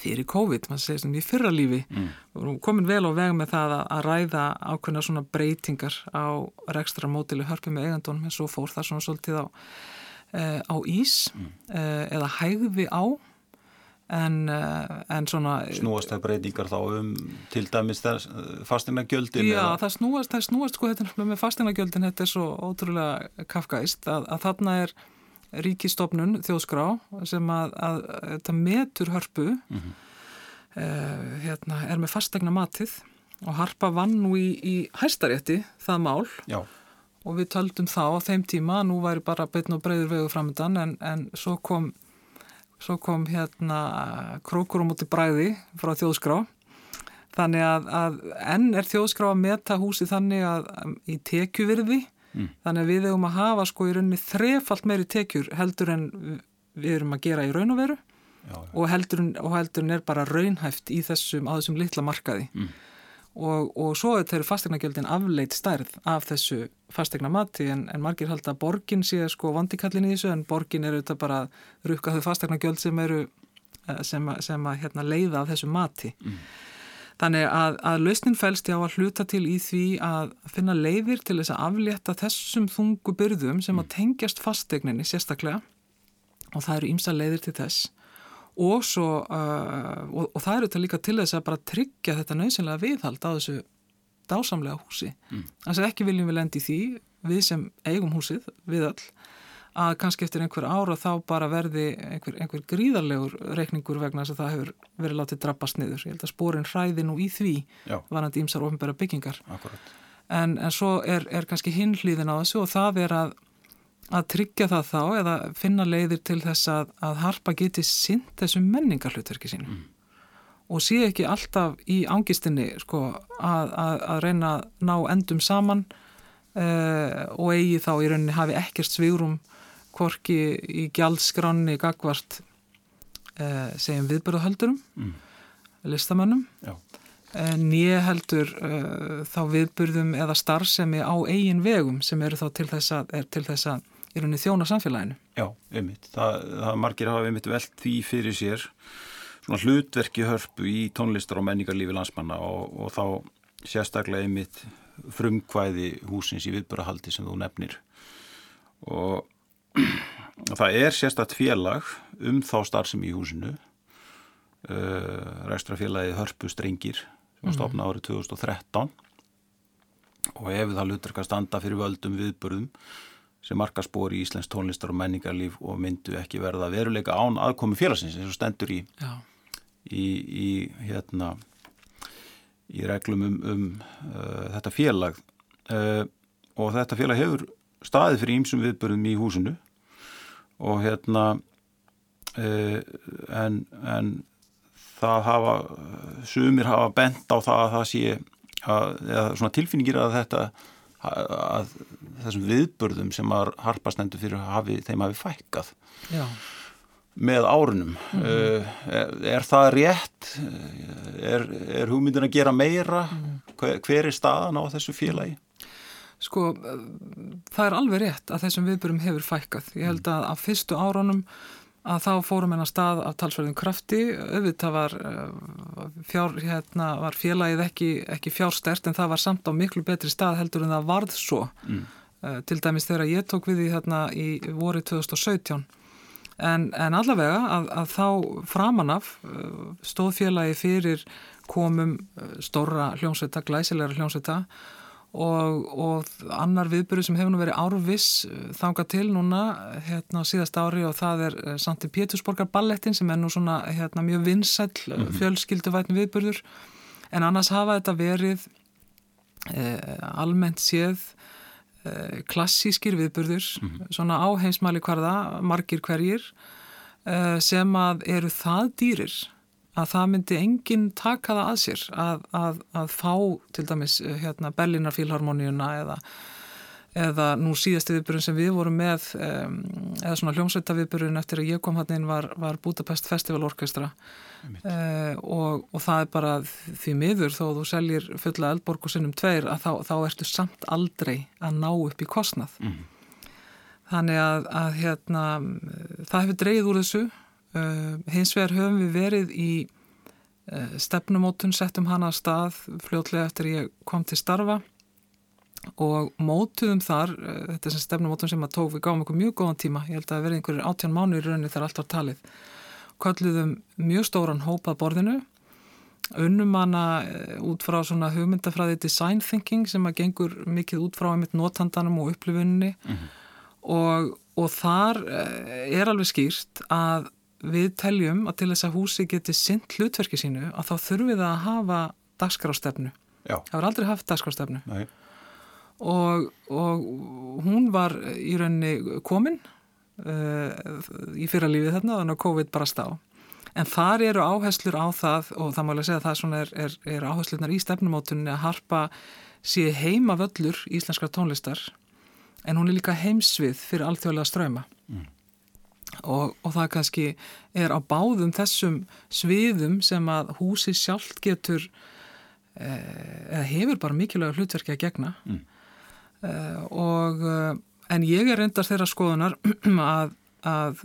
fyrir COVID, maður segir sem í fyrra lífi mm. og komin vel á veg með það að, að ræða ákveðna svona breytingar á rekstra mótilu hörpi með eigandunum en svo fór það svona svolítið á, e, á ís mm. e, eða hægði á en, e, en svona Snúast það breytingar þá um til dæmis fastina gjöldin? Já, það snúast, það snúast sko þetta með fastina gjöldin, þetta er svo ótrúlega kafkaist að, að þarna er ríkistofnun þjóðskrá sem að, að þetta metur hörpu mm -hmm. uh, hérna, er með fastegna matið og harpa vann nú í, í hæstarétti það mál Já. og við töldum þá á þeim tíma nú væri bara beitn og breyður vegu framöndan en, en svo kom svo kom hérna krókur á móti bræði frá þjóðskrá þannig að, að enn er þjóðskrá að meta húsi þannig að í tekjuvirði mm. þannig að við hefum að hafa sko í rauninni þrefalt meiri tekjur heldur en við erum að gera í raun og veru já, já. Og, heldur, heldurinn er bara raunhæft í þessum, á þessum litla markaði mm. Og, og svo er þeirri fastegnagjöldin afleit stærð af þessu fastegna mati en, en margir held að borgin sé sko vandikallin í þessu en borgin er auðvitað bara rukka þau fastegnagjöld sem eru eh, sem, sem að hérna, leiða af þessu mati mm. Þannig að, að lausnin fælst ég á að hluta til í því að finna leiðir til þess að aflétta þessum þungu byrðum sem að mm. tengjast fastegninni sérstaklega og það eru ímsa leiðir til þess og svo uh, og, og það eru þetta líka til þess að bara tryggja þetta nöðsynlega viðhald á þessu dásamlega húsi mm. þannig að ekki viljum við lendi því við sem eigum húsið, við öll að kannski eftir einhver ára þá bara verði einhver, einhver gríðarlegur reikningur vegna þess að það hefur verið látið drabbast niður. Ég held að spórin hræði nú í því varandi ímsar ofinbæra byggingar. En, en svo er, er kannski hinlýðin á þessu og það er að, að tryggja það þá eða finna leiðir til þess að, að harpa geti sint þessu menningarhlutverki sínu. Mm. Og sé ekki alltaf í ángistinni sko, að, að reyna að ná endum saman uh, og eigi þá í rauninni hafi ekkert svigurum korki í gjaldskranni gagvart eh, segjum viðbörðahöldurum mm. listamönnum en ég heldur eh, þá viðbörðum eða starfsemi á eigin vegum sem eru þá til þess að, til þess að í rauninni þjóna samfélaginu. Já, einmitt. Það, það margir hafa einmitt velt því fyrir sér svona hlutverki hörpu í tónlistar og menningarlífi landsmanna og, og þá sérstaklega einmitt frumkvæði húsins í viðbörðahaldi sem þú nefnir og það er sérstatt félag um þá starfsemi í húsinu uh, rækstrafélagi Hörpu Strengir sem var stopnað árið 2013 og hefur það lutraka standa fyrir völdum viðbörðum sem markaspor í Íslensk tónlistar og menningarlíf og myndu ekki verða veruleika án aðkomi félagsins eins og stendur í, í, í hérna í reglum um, um uh, þetta félag. Uh, og þetta félag hefur staðið fyrir ímsum viðbörðum í húsinu og hérna uh, en, en það hafa sumir hafa bent á það að það sé að, eða svona tilfinningir að þetta að þessum viðbörðum sem að harpastendur fyrir hafi, þeim hafi fækkað Já. með árunum mm -hmm. er, er það rétt er, er hugmyndin að gera meira mm -hmm. hver, hver er staðan á þessu félagi? Sko, það er alveg rétt að þessum viðbörum hefur fækkað. Ég held að á fyrstu árunum að þá fórum hennar stað af talsverðin krafti. Auðvitað var, eh, fjár, hérna, var félagið ekki, ekki fjárstert en það var samt á miklu betri stað heldur en það varð svo. Mm. Uh, til dæmis þegar ég tók við því hérna í voru 2017. En, en allavega að, að þá framanaf uh, stóð félagi fyrir komum stóra hljómsveita, glæsilegra hljómsveita og, og annar viðbyrju sem hefur nú verið árviss eh, þanga til núna hérna á síðast ári og það er eh, Santi Pétursborgar ballettin sem er nú svona hérna, mjög vinsæl mm -hmm. fjölskylduvætni viðbyrjur en annars hafa þetta verið eh, almennt séð eh, klassískir viðbyrjur mm -hmm. svona á heimsmæli hverða margir hverjir eh, sem að eru það dýrir að það myndi enginn taka það að sér að, að, að fá til dæmis eh, hérna, Berlínar fílharmoníuna eða, eða nú síðasti viðbyrjun sem við vorum með um, eða svona hljómsveita viðbyrjun eftir að ég kom hann inn var, var Budapest Festival Orkestra. Uh, og, og það er bara því miður þó þú seljir fulla eldborgu sinnum tveir að þá, þá ertu samt aldrei að ná upp í kostnað. Mm. þannig að, að hérna, það hefur dreyð úr þessu hins vegar höfum við verið í uh, stefnumótun, settum hana að stað fljótlega eftir ég kom til starfa og mótuðum þar, uh, þetta er sem stefnumótun sem að tók, við gáum okkur mjög góðan tíma, ég held að það verið einhverjir áttján mánu í rauninni þegar allt var talið, kalluðum mjög stóran hópað borðinu, unnum hana út frá svona hugmyndafræði design thinking sem að gengur mikið út frá einmitt notandanum og upplifunni mm -hmm. og, og þar er alveg skýrt að við teljum að til þess að húsi geti sint hlutverki sínu að þá þurfum við að hafa dagskrástefnu. Það var aldrei haft dagskrástefnu. Og, og hún var í rauninni komin uh, í fyrralífið þarna þannig að COVID bara stá. En þar eru áherslur á það og það má alveg segja að það er, er, er áherslunar í stefnumótunni að harpa sé heima völlur íslenskar tónlistar en hún er líka heimsvið fyrir alltjóðlega ströma. Mm og, og það kannski er á báðum þessum sviðum sem að húsi sjálf getur eh, eða hefur bara mikilvægur hlutverki að gegna mm. eh, og eh, en ég er reyndar þeirra skoðunar að, að,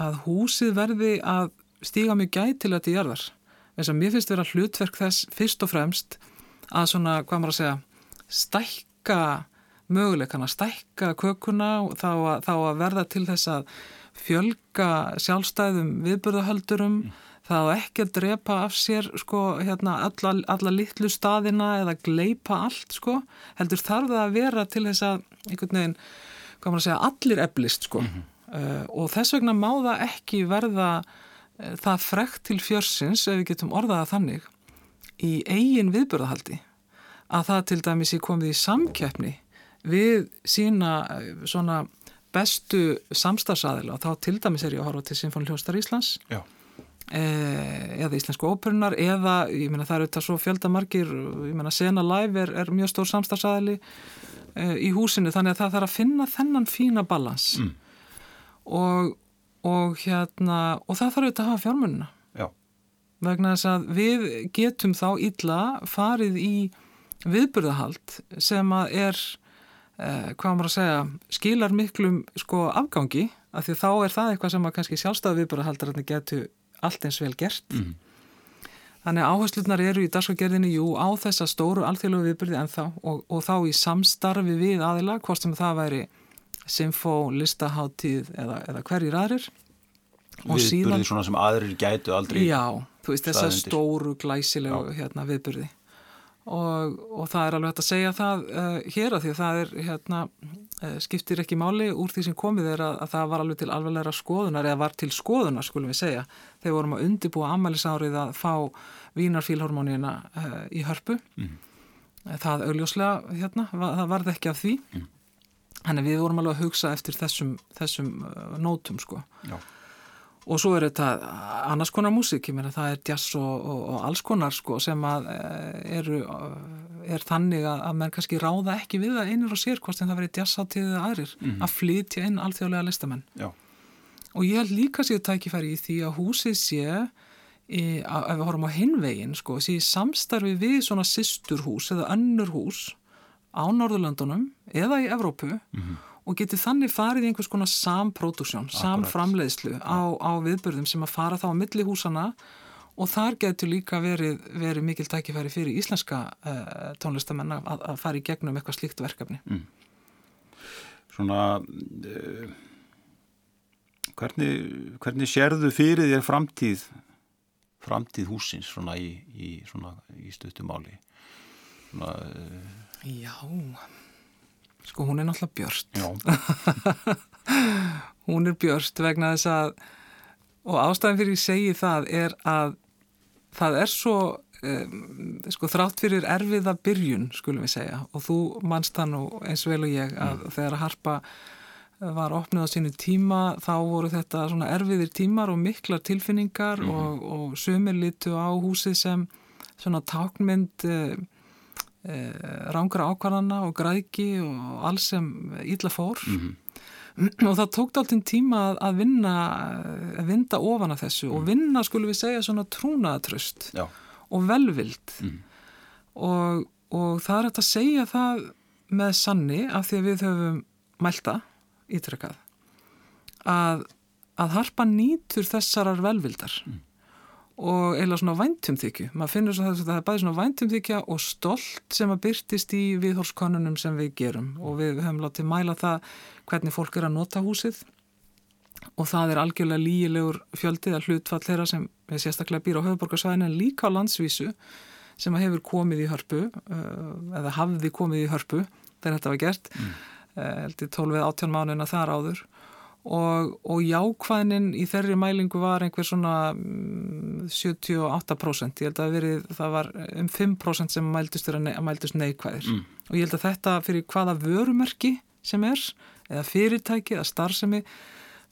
að húsið verði að stíga mjög gætilega til jarðar þess að mér finnst vera hlutverk þess fyrst og fremst að svona, hvað maður að segja stækka möguleikan að stækka kökuna þá að, þá að verða til þess að fjölga sjálfstæðum viðbörðahöldurum mm. þá ekki að drepa af sér sko, hérna, alla, alla litlu staðina eða gleipa allt sko. heldur þarf það að vera til þess að veginn, segja, allir eblist sko. Mm -hmm. uh, og þess vegna má það ekki verða uh, það frekt til fjörsins ef við getum orðaða þannig í eigin viðbörðahaldi að það til dæmis er komið í samkeppni við sína uh, svona bestu samstagsæðila og þá til dæmis er ég að horfa til Sinfóni Hljóstar Íslands Já. Eh, eða Íslensku óperunar eða, ég meina það eru þetta svo fjöldamarkir ég meina Sena Live er, er mjög stór samstagsæðili eh, í húsinu þannig að það þarf að finna þennan fína balans mm. og, og hérna og það þarf auðvitað að hafa fjármunna Já. vegna þess að við getum þá illa farið í viðburðahald sem að er eh, hvað maður að segja, skilar miklum sko afgangi, af því þá er það eitthvað sem að kannski sjálfstæðu viðbúrahaldararnir getur allt eins vel gert. Mm. Þannig að áherslunar eru í dagsfaggerðinu, jú, á þessa stóru alþjóðlegu viðbyrði en þá og, og þá í samstarfi við aðila, hvort sem það væri symfó, listaháttíð eða, eða hverjir aðrir. Viðbyrði síðan, svona sem aðrir gætu aldrei. Já, þú veist þessa stóru glæsilegu hérna, viðbyrði og, og það er alveg hægt að segja það uh, hér að því að það er hérna, uh, skiptir ekki máli úr því sem komið er að, að það var alveg til alvegleira skoðunar eða var til skoðunar skulum við segja þegar vorum að undibúa ammælisárið að fá vínarfílhormónina uh, í hörpu mm. það augljóslega hérna, það varði ekki af því mm. Þannig við vorum alveg að hugsa eftir þessum, þessum nótum sko. Já og svo er þetta annars konar músík, ég meina það er jazz og, og, og alls konar sko sem að eh, eru, er þannig að, að menn kannski ráða ekki við það einur og sér hvort en það verið jazz átíðið aðrir mm -hmm. að flytja inn alþjóðlega listamenn Já. og ég held líka sér tækifæri í því að húsið sé í, að, ef við horfum á hinvegin sko, sé samstarfi við svona sýsturhús eða önnur hús á Norðurlandunum eða í Evrópu mm -hmm og geti þannig farið í einhvers konar samprodúksjón, samframleiðslu á, á viðbörðum sem að fara þá á milli húsana og þar getur líka verið, verið mikil tækifæri fyrir íslenska uh, tónlistamenn að, að fara í gegnum eitthvað slíkt verkefni. Mm. Svona, uh, hvernig, hvernig sérðu fyrir þér framtíð, framtíð húsins svona í, í, í stuttumáli? Svona, uh, Já... Sko hún er náttúrulega björst. hún er björst vegna þess að, og ástæðin fyrir ég segi það er að það er svo, um, sko þrátt fyrir erfiða byrjun, skulum við segja, og þú mannst það nú eins vel og ég að mm. þegar að harpa var opnið á sínu tíma þá voru þetta svona erfiðir tímar og miklar tilfinningar mm. og, og sömur litu á húsið sem svona tákmynd rángra ákvarðana og græki og alls sem ílla fór. Mm -hmm. og það tókt alltaf tíma að vinna að vinda ofan af þessu mm og mhm. vinna skulum við segja svona trúnaðatröst og velvild. Mm og, og það er að segja það með sanni af því að við höfum mælta ítrekkað að, að harpa nýtur þessarar velvildar. Mhm og eila svona væntumþykju. Maður finnur svona að það er bæði svona væntumþykja og stolt sem að byrtist í viðhórskonunum sem við gerum. Og við höfum látið mæla það hvernig fólk er að nota húsið. Og það er algjörlega líilegur fjöldið að hlutfall þeirra sem er sérstaklega býr á höfuborgarsvæðinu en líka á landsvísu sem hefur komið í hörpu uh, eða hafði komið í hörpu þegar þetta var gert. Mm. heldur 12-18 mánuðina þar áður og, og jákvæðnin í þeirri mælingu var einhver svona 78% mm, ég held að verið, það var um 5% sem mældust, ne mældust neikvæðir mm. og ég held að þetta fyrir hvaða vörumerki sem er eða fyrirtæki eða starfsemi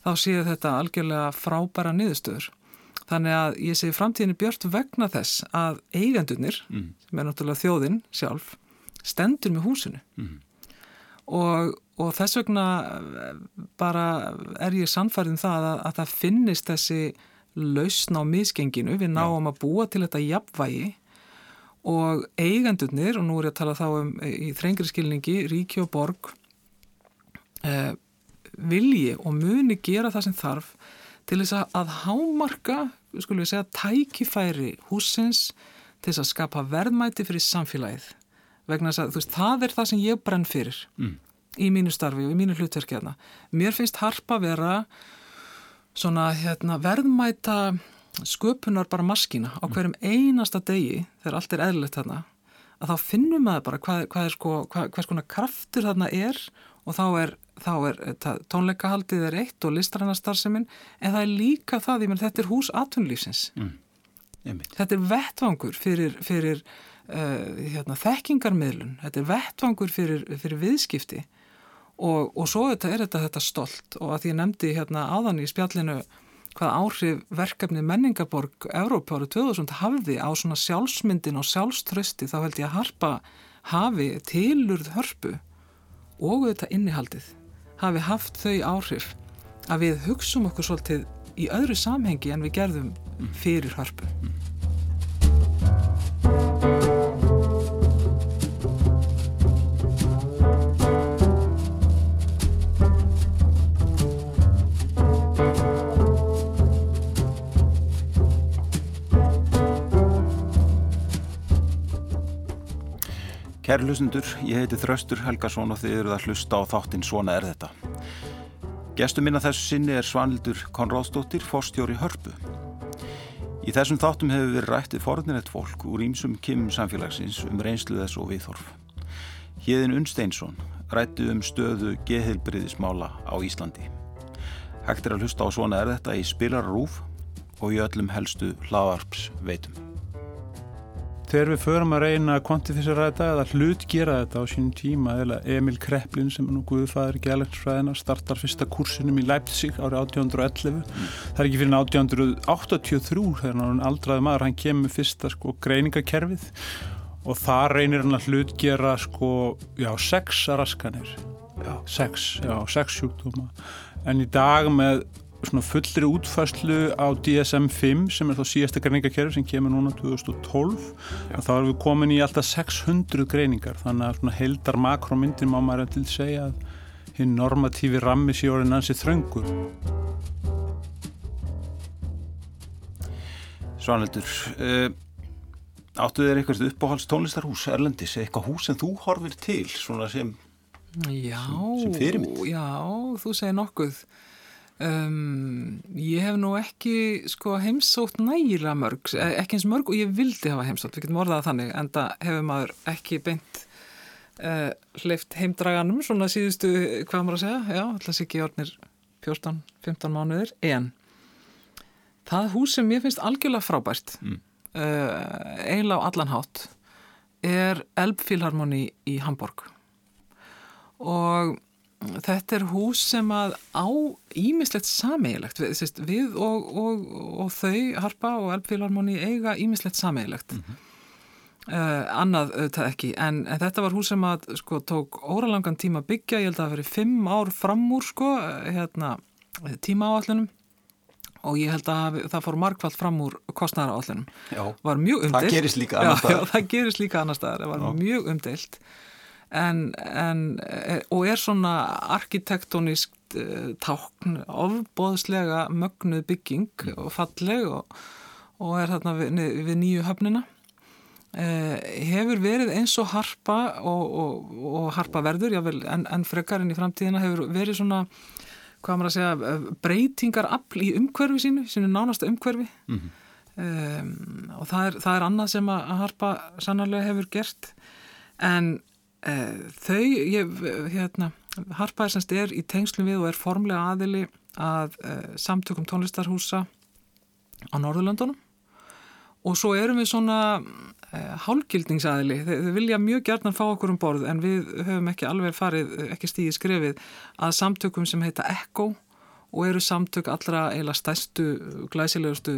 þá séu þetta algjörlega frábæra niðurstöður þannig að ég segi framtíðinu björnt vegna þess að eigendunir mm. sem er náttúrulega þjóðin sjálf stendur með húsinu mm. Og og þess vegna eh, bara er ég sannfærið um það að, að það finnist þessi lausn á misgenginu, við náum að búa til þetta jafnvægi. Og eigendurnir, og nú er ég að tala þá um í þrengri skilningi, Ríki og Borg eh, vilji og muni gera það sem þarf til þess að, að hámarka, skulum við segja, tækifæri húsins til þess að skapa verðmæti fyrir samfélagið vegna þess að veist, það er það sem ég brenn fyrir mm. í mínu starfi og í mínu hlutverki hérna. Mér finnst harpa vera svona hérna, verðmæta sköpunar bara maskína á mm. hverjum einasta degi þegar allt er eðlilegt þarna að þá finnum maður bara hvað, hvað er sko, hvað, hvað skona kraftur þarna er og þá er, þá er tónleikahaldið er eitt og listrænarstarfseminn en það er líka það, ég menn þetta er hús atvinnulífsins mm. þetta er vettvangur fyrir, fyrir uh, hérna, þekkingarmiðlun. Þetta er vettvangur fyrir, fyrir viðskipti. Og, og svo þetta er þetta, þetta stolt. Og að ég nefndi hérna áðan í spjallinu hvað áhrif verkefni menningaborg Európa árið 2000 hafði á svona sjálfsmyndin og sjálfströsti þá held ég að harpa hafi tilurð hörpu og auðvitað innihaldið hafi haft þau áhrif að við hugsum okkur svolítið í öðru samhengi en við gerðum fyrir hörpu. Kæri hlustendur, ég heiti Þraustur Helgason og þið eruð að hlusta á þáttinn Svona er þetta. Gestur minna þessu sinni er Svanildur Konráðsdóttir, fórstjóri Hörpu. Í þessum þáttum hefur við rættið forðinett fólk úr ímsum kimum samfélagsins um reynslu þess og viðhorf. Híðin Unnsteinsson rættið um stöðu geðheilbriðismála á Íslandi. Hægt er að hlusta á Svona er þetta í spilararúf og í öllum helstu hlaðarps veitum þegar við förum að reyna að kvantifísera þetta eða hlut gera þetta á sínum tíma eða Emil Kreplin sem er nú guðfæður gælætsfræðina startar fyrsta kursinum í Leipzig árið 1811 mm. það er ekki fyrir 1883 þegar hann aldraði maður. Hann kemur fyrsta sko greiningakerfið og það reynir hann að hlut gera sko já sex raskanir. Já, sex, já sex sjúkdóma. En í dag með svona fullri útfæslu á DSM-5 sem er þá síðasta greiningakerfi sem kemur núna 2012 þá erum við komin í alltaf 600 greiningar. Þannig að svona heldar makromyndin má maður til að segja að hinn normatífi rammi sé orðin ansi þröngur. Svanildur uh, áttu þér eitthvað uppáhalds tónlistarhús Erlendis, eitthvað hús sem þú horfir til svona sem, já, sem Já, þú segir nokkuð Um, ég hef nú ekki sko, heimsótt nægilega mörg eh, ekki eins mörg og ég vildi hafa heimsótt við getum orðað þannig en það hefur maður ekki beint uh, hleyft heimdraganum svona síðustu hvað maður að segja, já, alltaf ekki orðnir 14-15 mánuðir en það hús sem ég finnst algjörlega frábært mm. uh, eiginlega á allanhátt er Elbfílharmoni í Hamburg og þetta er hús sem að á ímislegt sameigilegt við, við og, og, og þau Harpa og Elbfílarmóni eiga ímislegt sameigilegt mm -hmm. uh, annað auðvitað ekki. En, en þetta var hús sem að sko tók óralangan tíma byggja, ég held að það veri fimm ár fram úr sko hérna, tíma áallunum og ég held að það fór markvallt fram úr kostnæra áallunum var mjög umdelt það gerist líka annar staðar. það gerist líka annar staðar, það var já. mjög umdelt en, en, eh, og er svona arkitektonískt uh, tákn, ofbóðslega mögnuð bygging mm. og falleg og, og er þarna við, við nýju höfnina uh, hefur verið eins og harpa og, og, og harpa verður jável, en, en frekarinn í framtíðina hefur verið svona hvað maður að segja, breytingar afl í umhverfi sínu, sínu nánasta umhverfi mm -hmm. um, og það er, það er annað sem að harpa sannarlega hefur gert en Eh, þau, ég, hérna, Harpa er semst er í tengslum við og er formlega aðili að uh, samtökum tónlistarhúsa á Norðurlandunum og svo erum við svona uh, hálgildningsaðili, þau, vilja mjög gert að fá okkur um borð en við höfum ekki alveg farið, ekki stíði skrefið að samtökum sem heita ECHO og eru samtök allra eila stæstu, glæsilegustu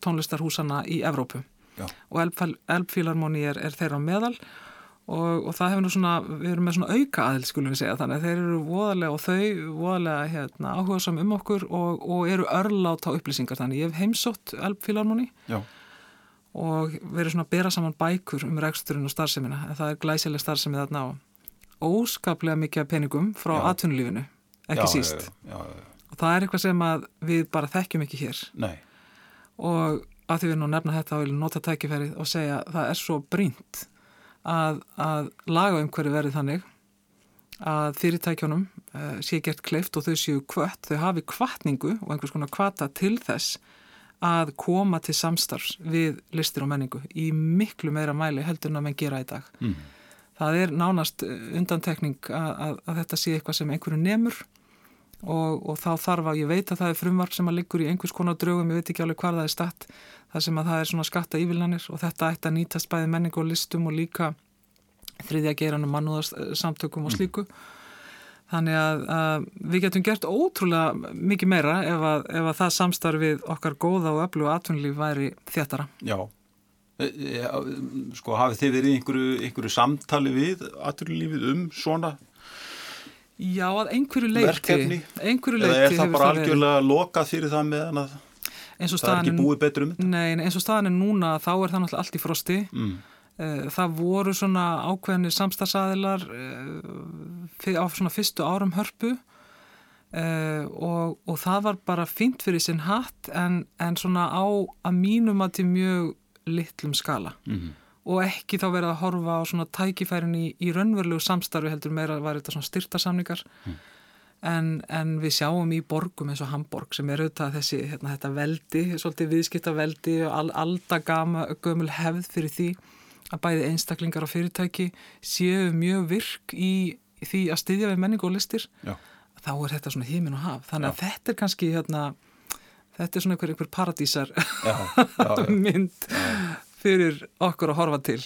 tónlistarhúsana í Evrópu. Já. og Elbfílarmóni er, er þeirra meðal. og Og, og það hefur nú svona, við erum með svona auka aðil skulum við segja þannig. Að þeir eru voðalega og þau voðalega hérna, áhuga sam um okkur og, og eru örlátt á upplýsingar. Þannig ég hef heimsótt Elbfílarmóni og verið svona að bera saman bækur um reksturinn og starfseminna en það er glæsileg starfsemið þarna á óskaplega mikið peningum frá atvinnulífinu, ekki já, síst. já, já, og það er eitthvað sem við bara þekkjum ekki hér. Nei. og að því við nú nefna þetta og nota tækifærið og segja það er svo brínt að, að laga umhverju verið þannig að fyrirtækjunum uh, sé gert kleift og þau séu kvött, þau hafi kvartningu og einhvers konar kvata til þess að koma til samstarfs við listir og menningu í miklu meira mæli heldur en að menn gera í dag. Mm. Það er nánast undantekning að, að, að þetta sé eitthvað sem einhverju nemur og, og þá þarf að, ég veit að það er frumvarp sem að liggur í einhvers konar draugum, ég veit ekki alveg hvað það er statt, það sem að það er svona skatta ívillanir og þetta ætti að nýtast bæði menningu og listum og líka þriðja geranum mannúðarsamtökum og slíku. Mm. Þannig að, að við getum gert ótrúlega mikið meira ef að, ef að það samstarfið okkar góða og öllu og atvinnlíf væri þéttara. Já, e, e, sko hafið þið verið einhverju, einhverju samtali við atvinnlífið um svona Já, að einhverju leiti. Verkefni? Einhverju leiti hefur það verið. Eða er það bara algjörlega lokað fyrir það meðan að það er ekki búið betur um þetta? Nei, eins og staðan er núna þá er það náttúrulega allt í frosti. Mm. Eh, það voru svona ákveðinir samstagsæðilar eh, á svona fyrstu árum hörpu eh, og, og það var bara fint fyrir sinn hatt en, en svona á að mínum að til mjög litlum skala mm og ekki þá verið að horfa á svona tækifærin í, í raunverulegu samstarfi heldur meira vera þetta svona styrtarsamningar mm. En, en við sjáum í borgum eins og Hamburg sem er auðvitað þessi hérna, þetta veldi, svolítið viðskipta veldi og all, aldagama gömul hefð fyrir því að bæði einstaklingar og fyrirtæki séu mjög virk í því að styðja við menningu og listir. Já. þá er þetta svona hímin og haf. Þannig að já. þetta er kannski hérna, þetta er svona einhver, einhver paradísar já, mynd fyrir okkur að horfa til.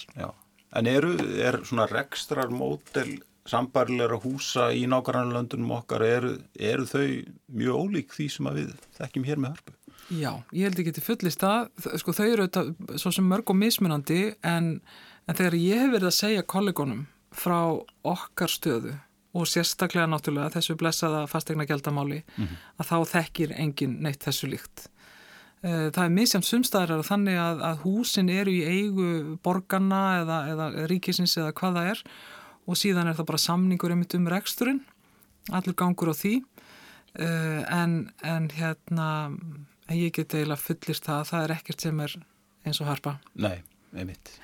En eru, er svona rekstrar mótel sambarleira húsa í nákvæmlega löndunum okkar eru, eru þau mjög ólík því sem við þekkjum hér með hörpu? Já, ég held ekki til fullist að, sko þau eru auðvitað svo sem mörg og mismunandi en, en þegar ég hef verið að segja kollegonum frá okkar stöðu og sérstaklega náttúrulega þessu blessaða fastegna gældamáli mm -hmm. að þá þekkir engin neitt þessu líkt. Eh, það er misjamt sumstæðar þannig að, að húsin eru í eigu borgarna eða, eða ríkisins eða hvað það er og síðan er það bara samningur um reksturinn, allur gangur á því. Eh, en, en hérna ég get eiginlega fullist það að það er ekkert sem er eins og harpa. Nei, einmitt.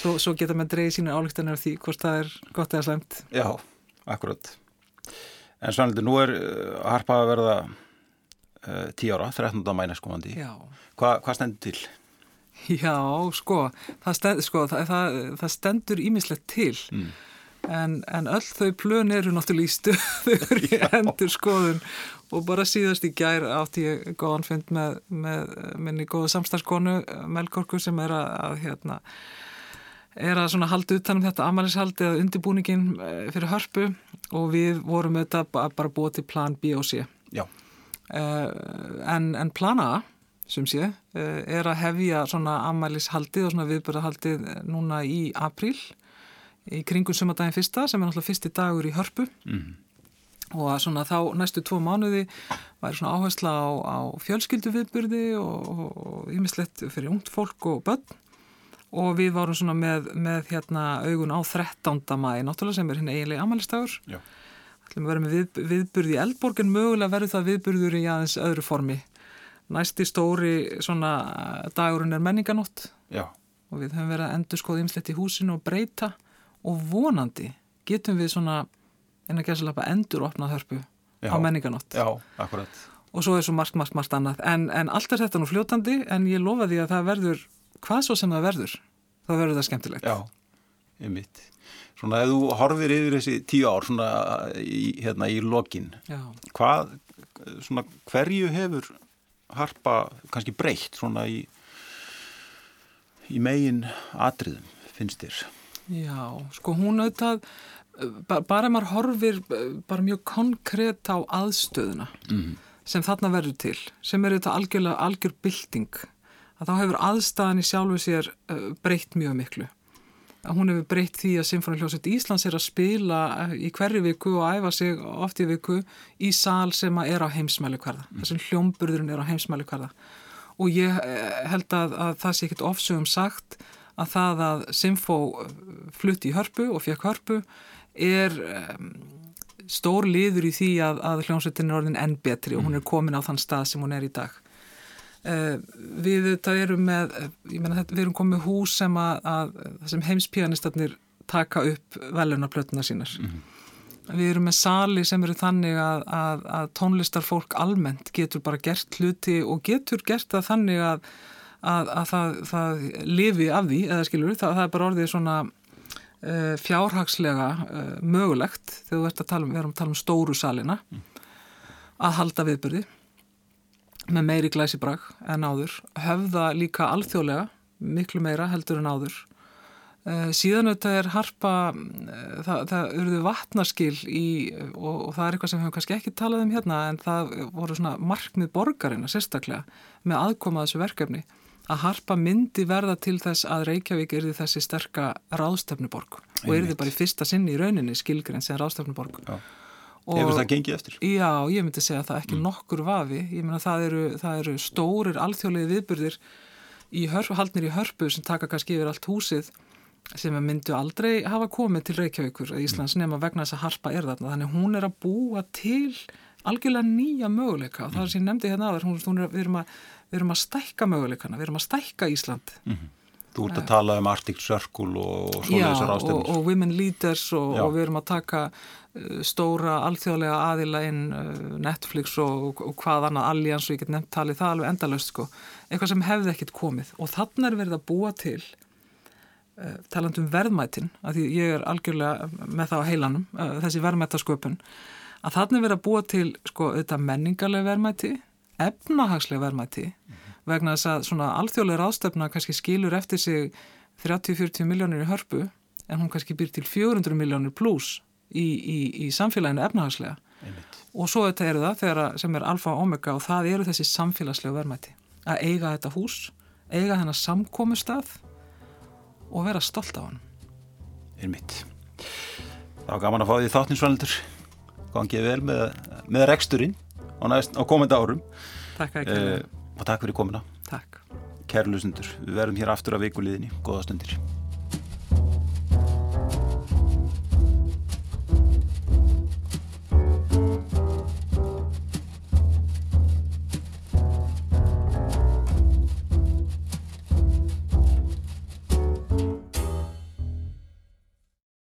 Svo, svo geta maður dreyið sína álíktanir af því hvort það er gott eða slemt Já, akkurat. En sannlega, nú er uh, harpa að verða uh, 10 ára 13. mæna skomandi Hva, Hvað stendur til? Já, sko það, stend, sko, það, það, það stendur ímislegt til. Mm. En, en öll þau plön eru náttúrulega í stöður í endur skoðun og bara síðast í gær átti ég góðan fund með, með minni góða samstagskonu Melkorku sem er að, að hérna, er að svona halda utanum þetta amalishaldi eða undirbúningin eh, fyrir hörpu. Og við vorum auðvitað bara búið til plan B og C. Uh, en, en plan A sem sé, uh, er að hefja svona amalishaldi og svona viðbörðahaldi núna í apríl í kringum sumadagin fyrsta sem er náttúrulega fyrsti dagur í hörpu mm. og svona þá næstu tvo mánuði væri svona áhersla á, á fjölskyldu viðbyrði og ymislegt fyrir ungt fólk og börn og við varum svona með, með hérna augun á 13. mæi náttúrulega sem er hérna eiginlega amalistagur ætlum að vera með við, viðbyrði í Eldborg en mögulega verður það viðbyrður í aðeins öðru formi næsti stóri svona dagurinn er menninganótt Já. og við höfum verið að endur skoða ymslegt í húsinu og breyta og vonandi getum við svona en að gæsa lappa endur opnað hörpu já, á menninganótt Já, akkurat. Og svo er svo margt, margt, margt annað. En, en allt er þetta nú fljótandi en ég lofa því að það verður hvað svo sem það verður þá verður það skemmtilegt. Já, ég mitt Svona ef þú horfir yfir þessi tíu ár svona í, hérna í lokin Já. hvað, svona hverju hefur harpa kannski breytt svona í í megin atriðum finnst þér? Já, sko hún auðvitað, bara maður horfir bara mjög konkrétt á aðstöðuna mm. sem þarna verður til, sem er auðvitað algjörlega algjör bylting, að þá hefur aðstæðan í sjálfu sér breytt mjög miklu. Hún hefur breytt því að Sinfónihljóset Íslands er að spila í hverju viku og æfa sig oft í viku í sál sem er á heimsmæli hverða, mm. þessum hljómburðurinn er á heimsmæli hverða og ég held að, að það sé ekkit ofsögum sagt að það að Simfó uh, flutti í hörpu og fekk hörpu er um, stór liður í því að, að hljómsveitin er orðin enn betri og hún er komin á þann stað sem hún er í dag. Uh, við þetta erum með, ég menna þetta, við erum komið hús sem að, að sem heimspianistarnir taka upp velunarplötuna sínar. Mm -hmm. Við erum með sali sem eru þannig að, að, að tónlistarfólk almennt getur bara gert hluti og getur gert það þannig að, að það, það lifi af því, eða skilur, það, það er bara orðið svona uh, fjárhagslega uh, mögulegt þegar að um, við erum að tala um stóru salina að halda viðbyrði með meiri glæsibrag en áður, höfða líka alþjóðlega, miklu meira heldur en áður. Uh, síðan auðvitað er harpa það, það eruðu vatnarskil í, og, og það er eitthvað sem við hefum kannski ekki talað um hérna en það voru svona markmið borgarina sérstaklega með aðkoma þessu verkefni að harpa myndi verða til þess að Reykjavík erði þessi sterka ráðstefnuborg og erði bara í fyrsta sinni í rauninni skilgrinn sem ráðstefnuborg. Hefur það gengið eftir? Já, ég myndi segja það ekki mm. nokkur vafi. Ég að það eru, það eru stórir alþjóðlega viðburðir í hörf, haldnir í hörpu sem taka kannski yfir allt húsið sem myndu aldrei hafa komið til Reykjavíkur Íslands nema vegna þess að harpa er þarna. Þannig hún er að búa til algjörlega nýja möguleika. Og það sem ég nefndi hérna aður, hún er, við, erum að, við erum að stækka möguleikana, við erum að stækka Ísland. Mm -hmm. Þú ert að tala um Arctic Circle og svona þessar ástæðum og, og Women Leaders og, og við erum að taka uh, stóra alþjóðlega aðila inn uh, Netflix og, og hvað annað Allianz og ég get nefnt talið það alveg endalöst sko, eitthvað sem hefði ekkit komið. Og þannig er verið að búa til Eh, taland um verðmætin, að ég er algjörlega með það á heilanum, eh, þessi verðmætasköpun, að þannig verið að búa til sko menningarlega verðmæti, efnahagslega verðmæti, mm -hmm. vegna þess að svona alþjóðlega ráðstöfna kannski skilur eftir sig 30-40 miljónir í hörpu, en hún kannski býr til 400 miljónir pluss í, í, í samfélaginu efnahagslega. Einmitt. Og svo þetta eru það þegar, sem er alfa og omega og það eru þessi samfélagslega verðmæti, að eiga þetta hús, eiga þennar samkómustaf og vera stolt af hann Einmitt Það var gaman að fá því þáttninsvænaldur Gangið vel með, með reksturinn á, á komenda árum. Takk eh, og takk fyrir komina lusendur, við verðum hér aftur af vikuliðinni Góða stundir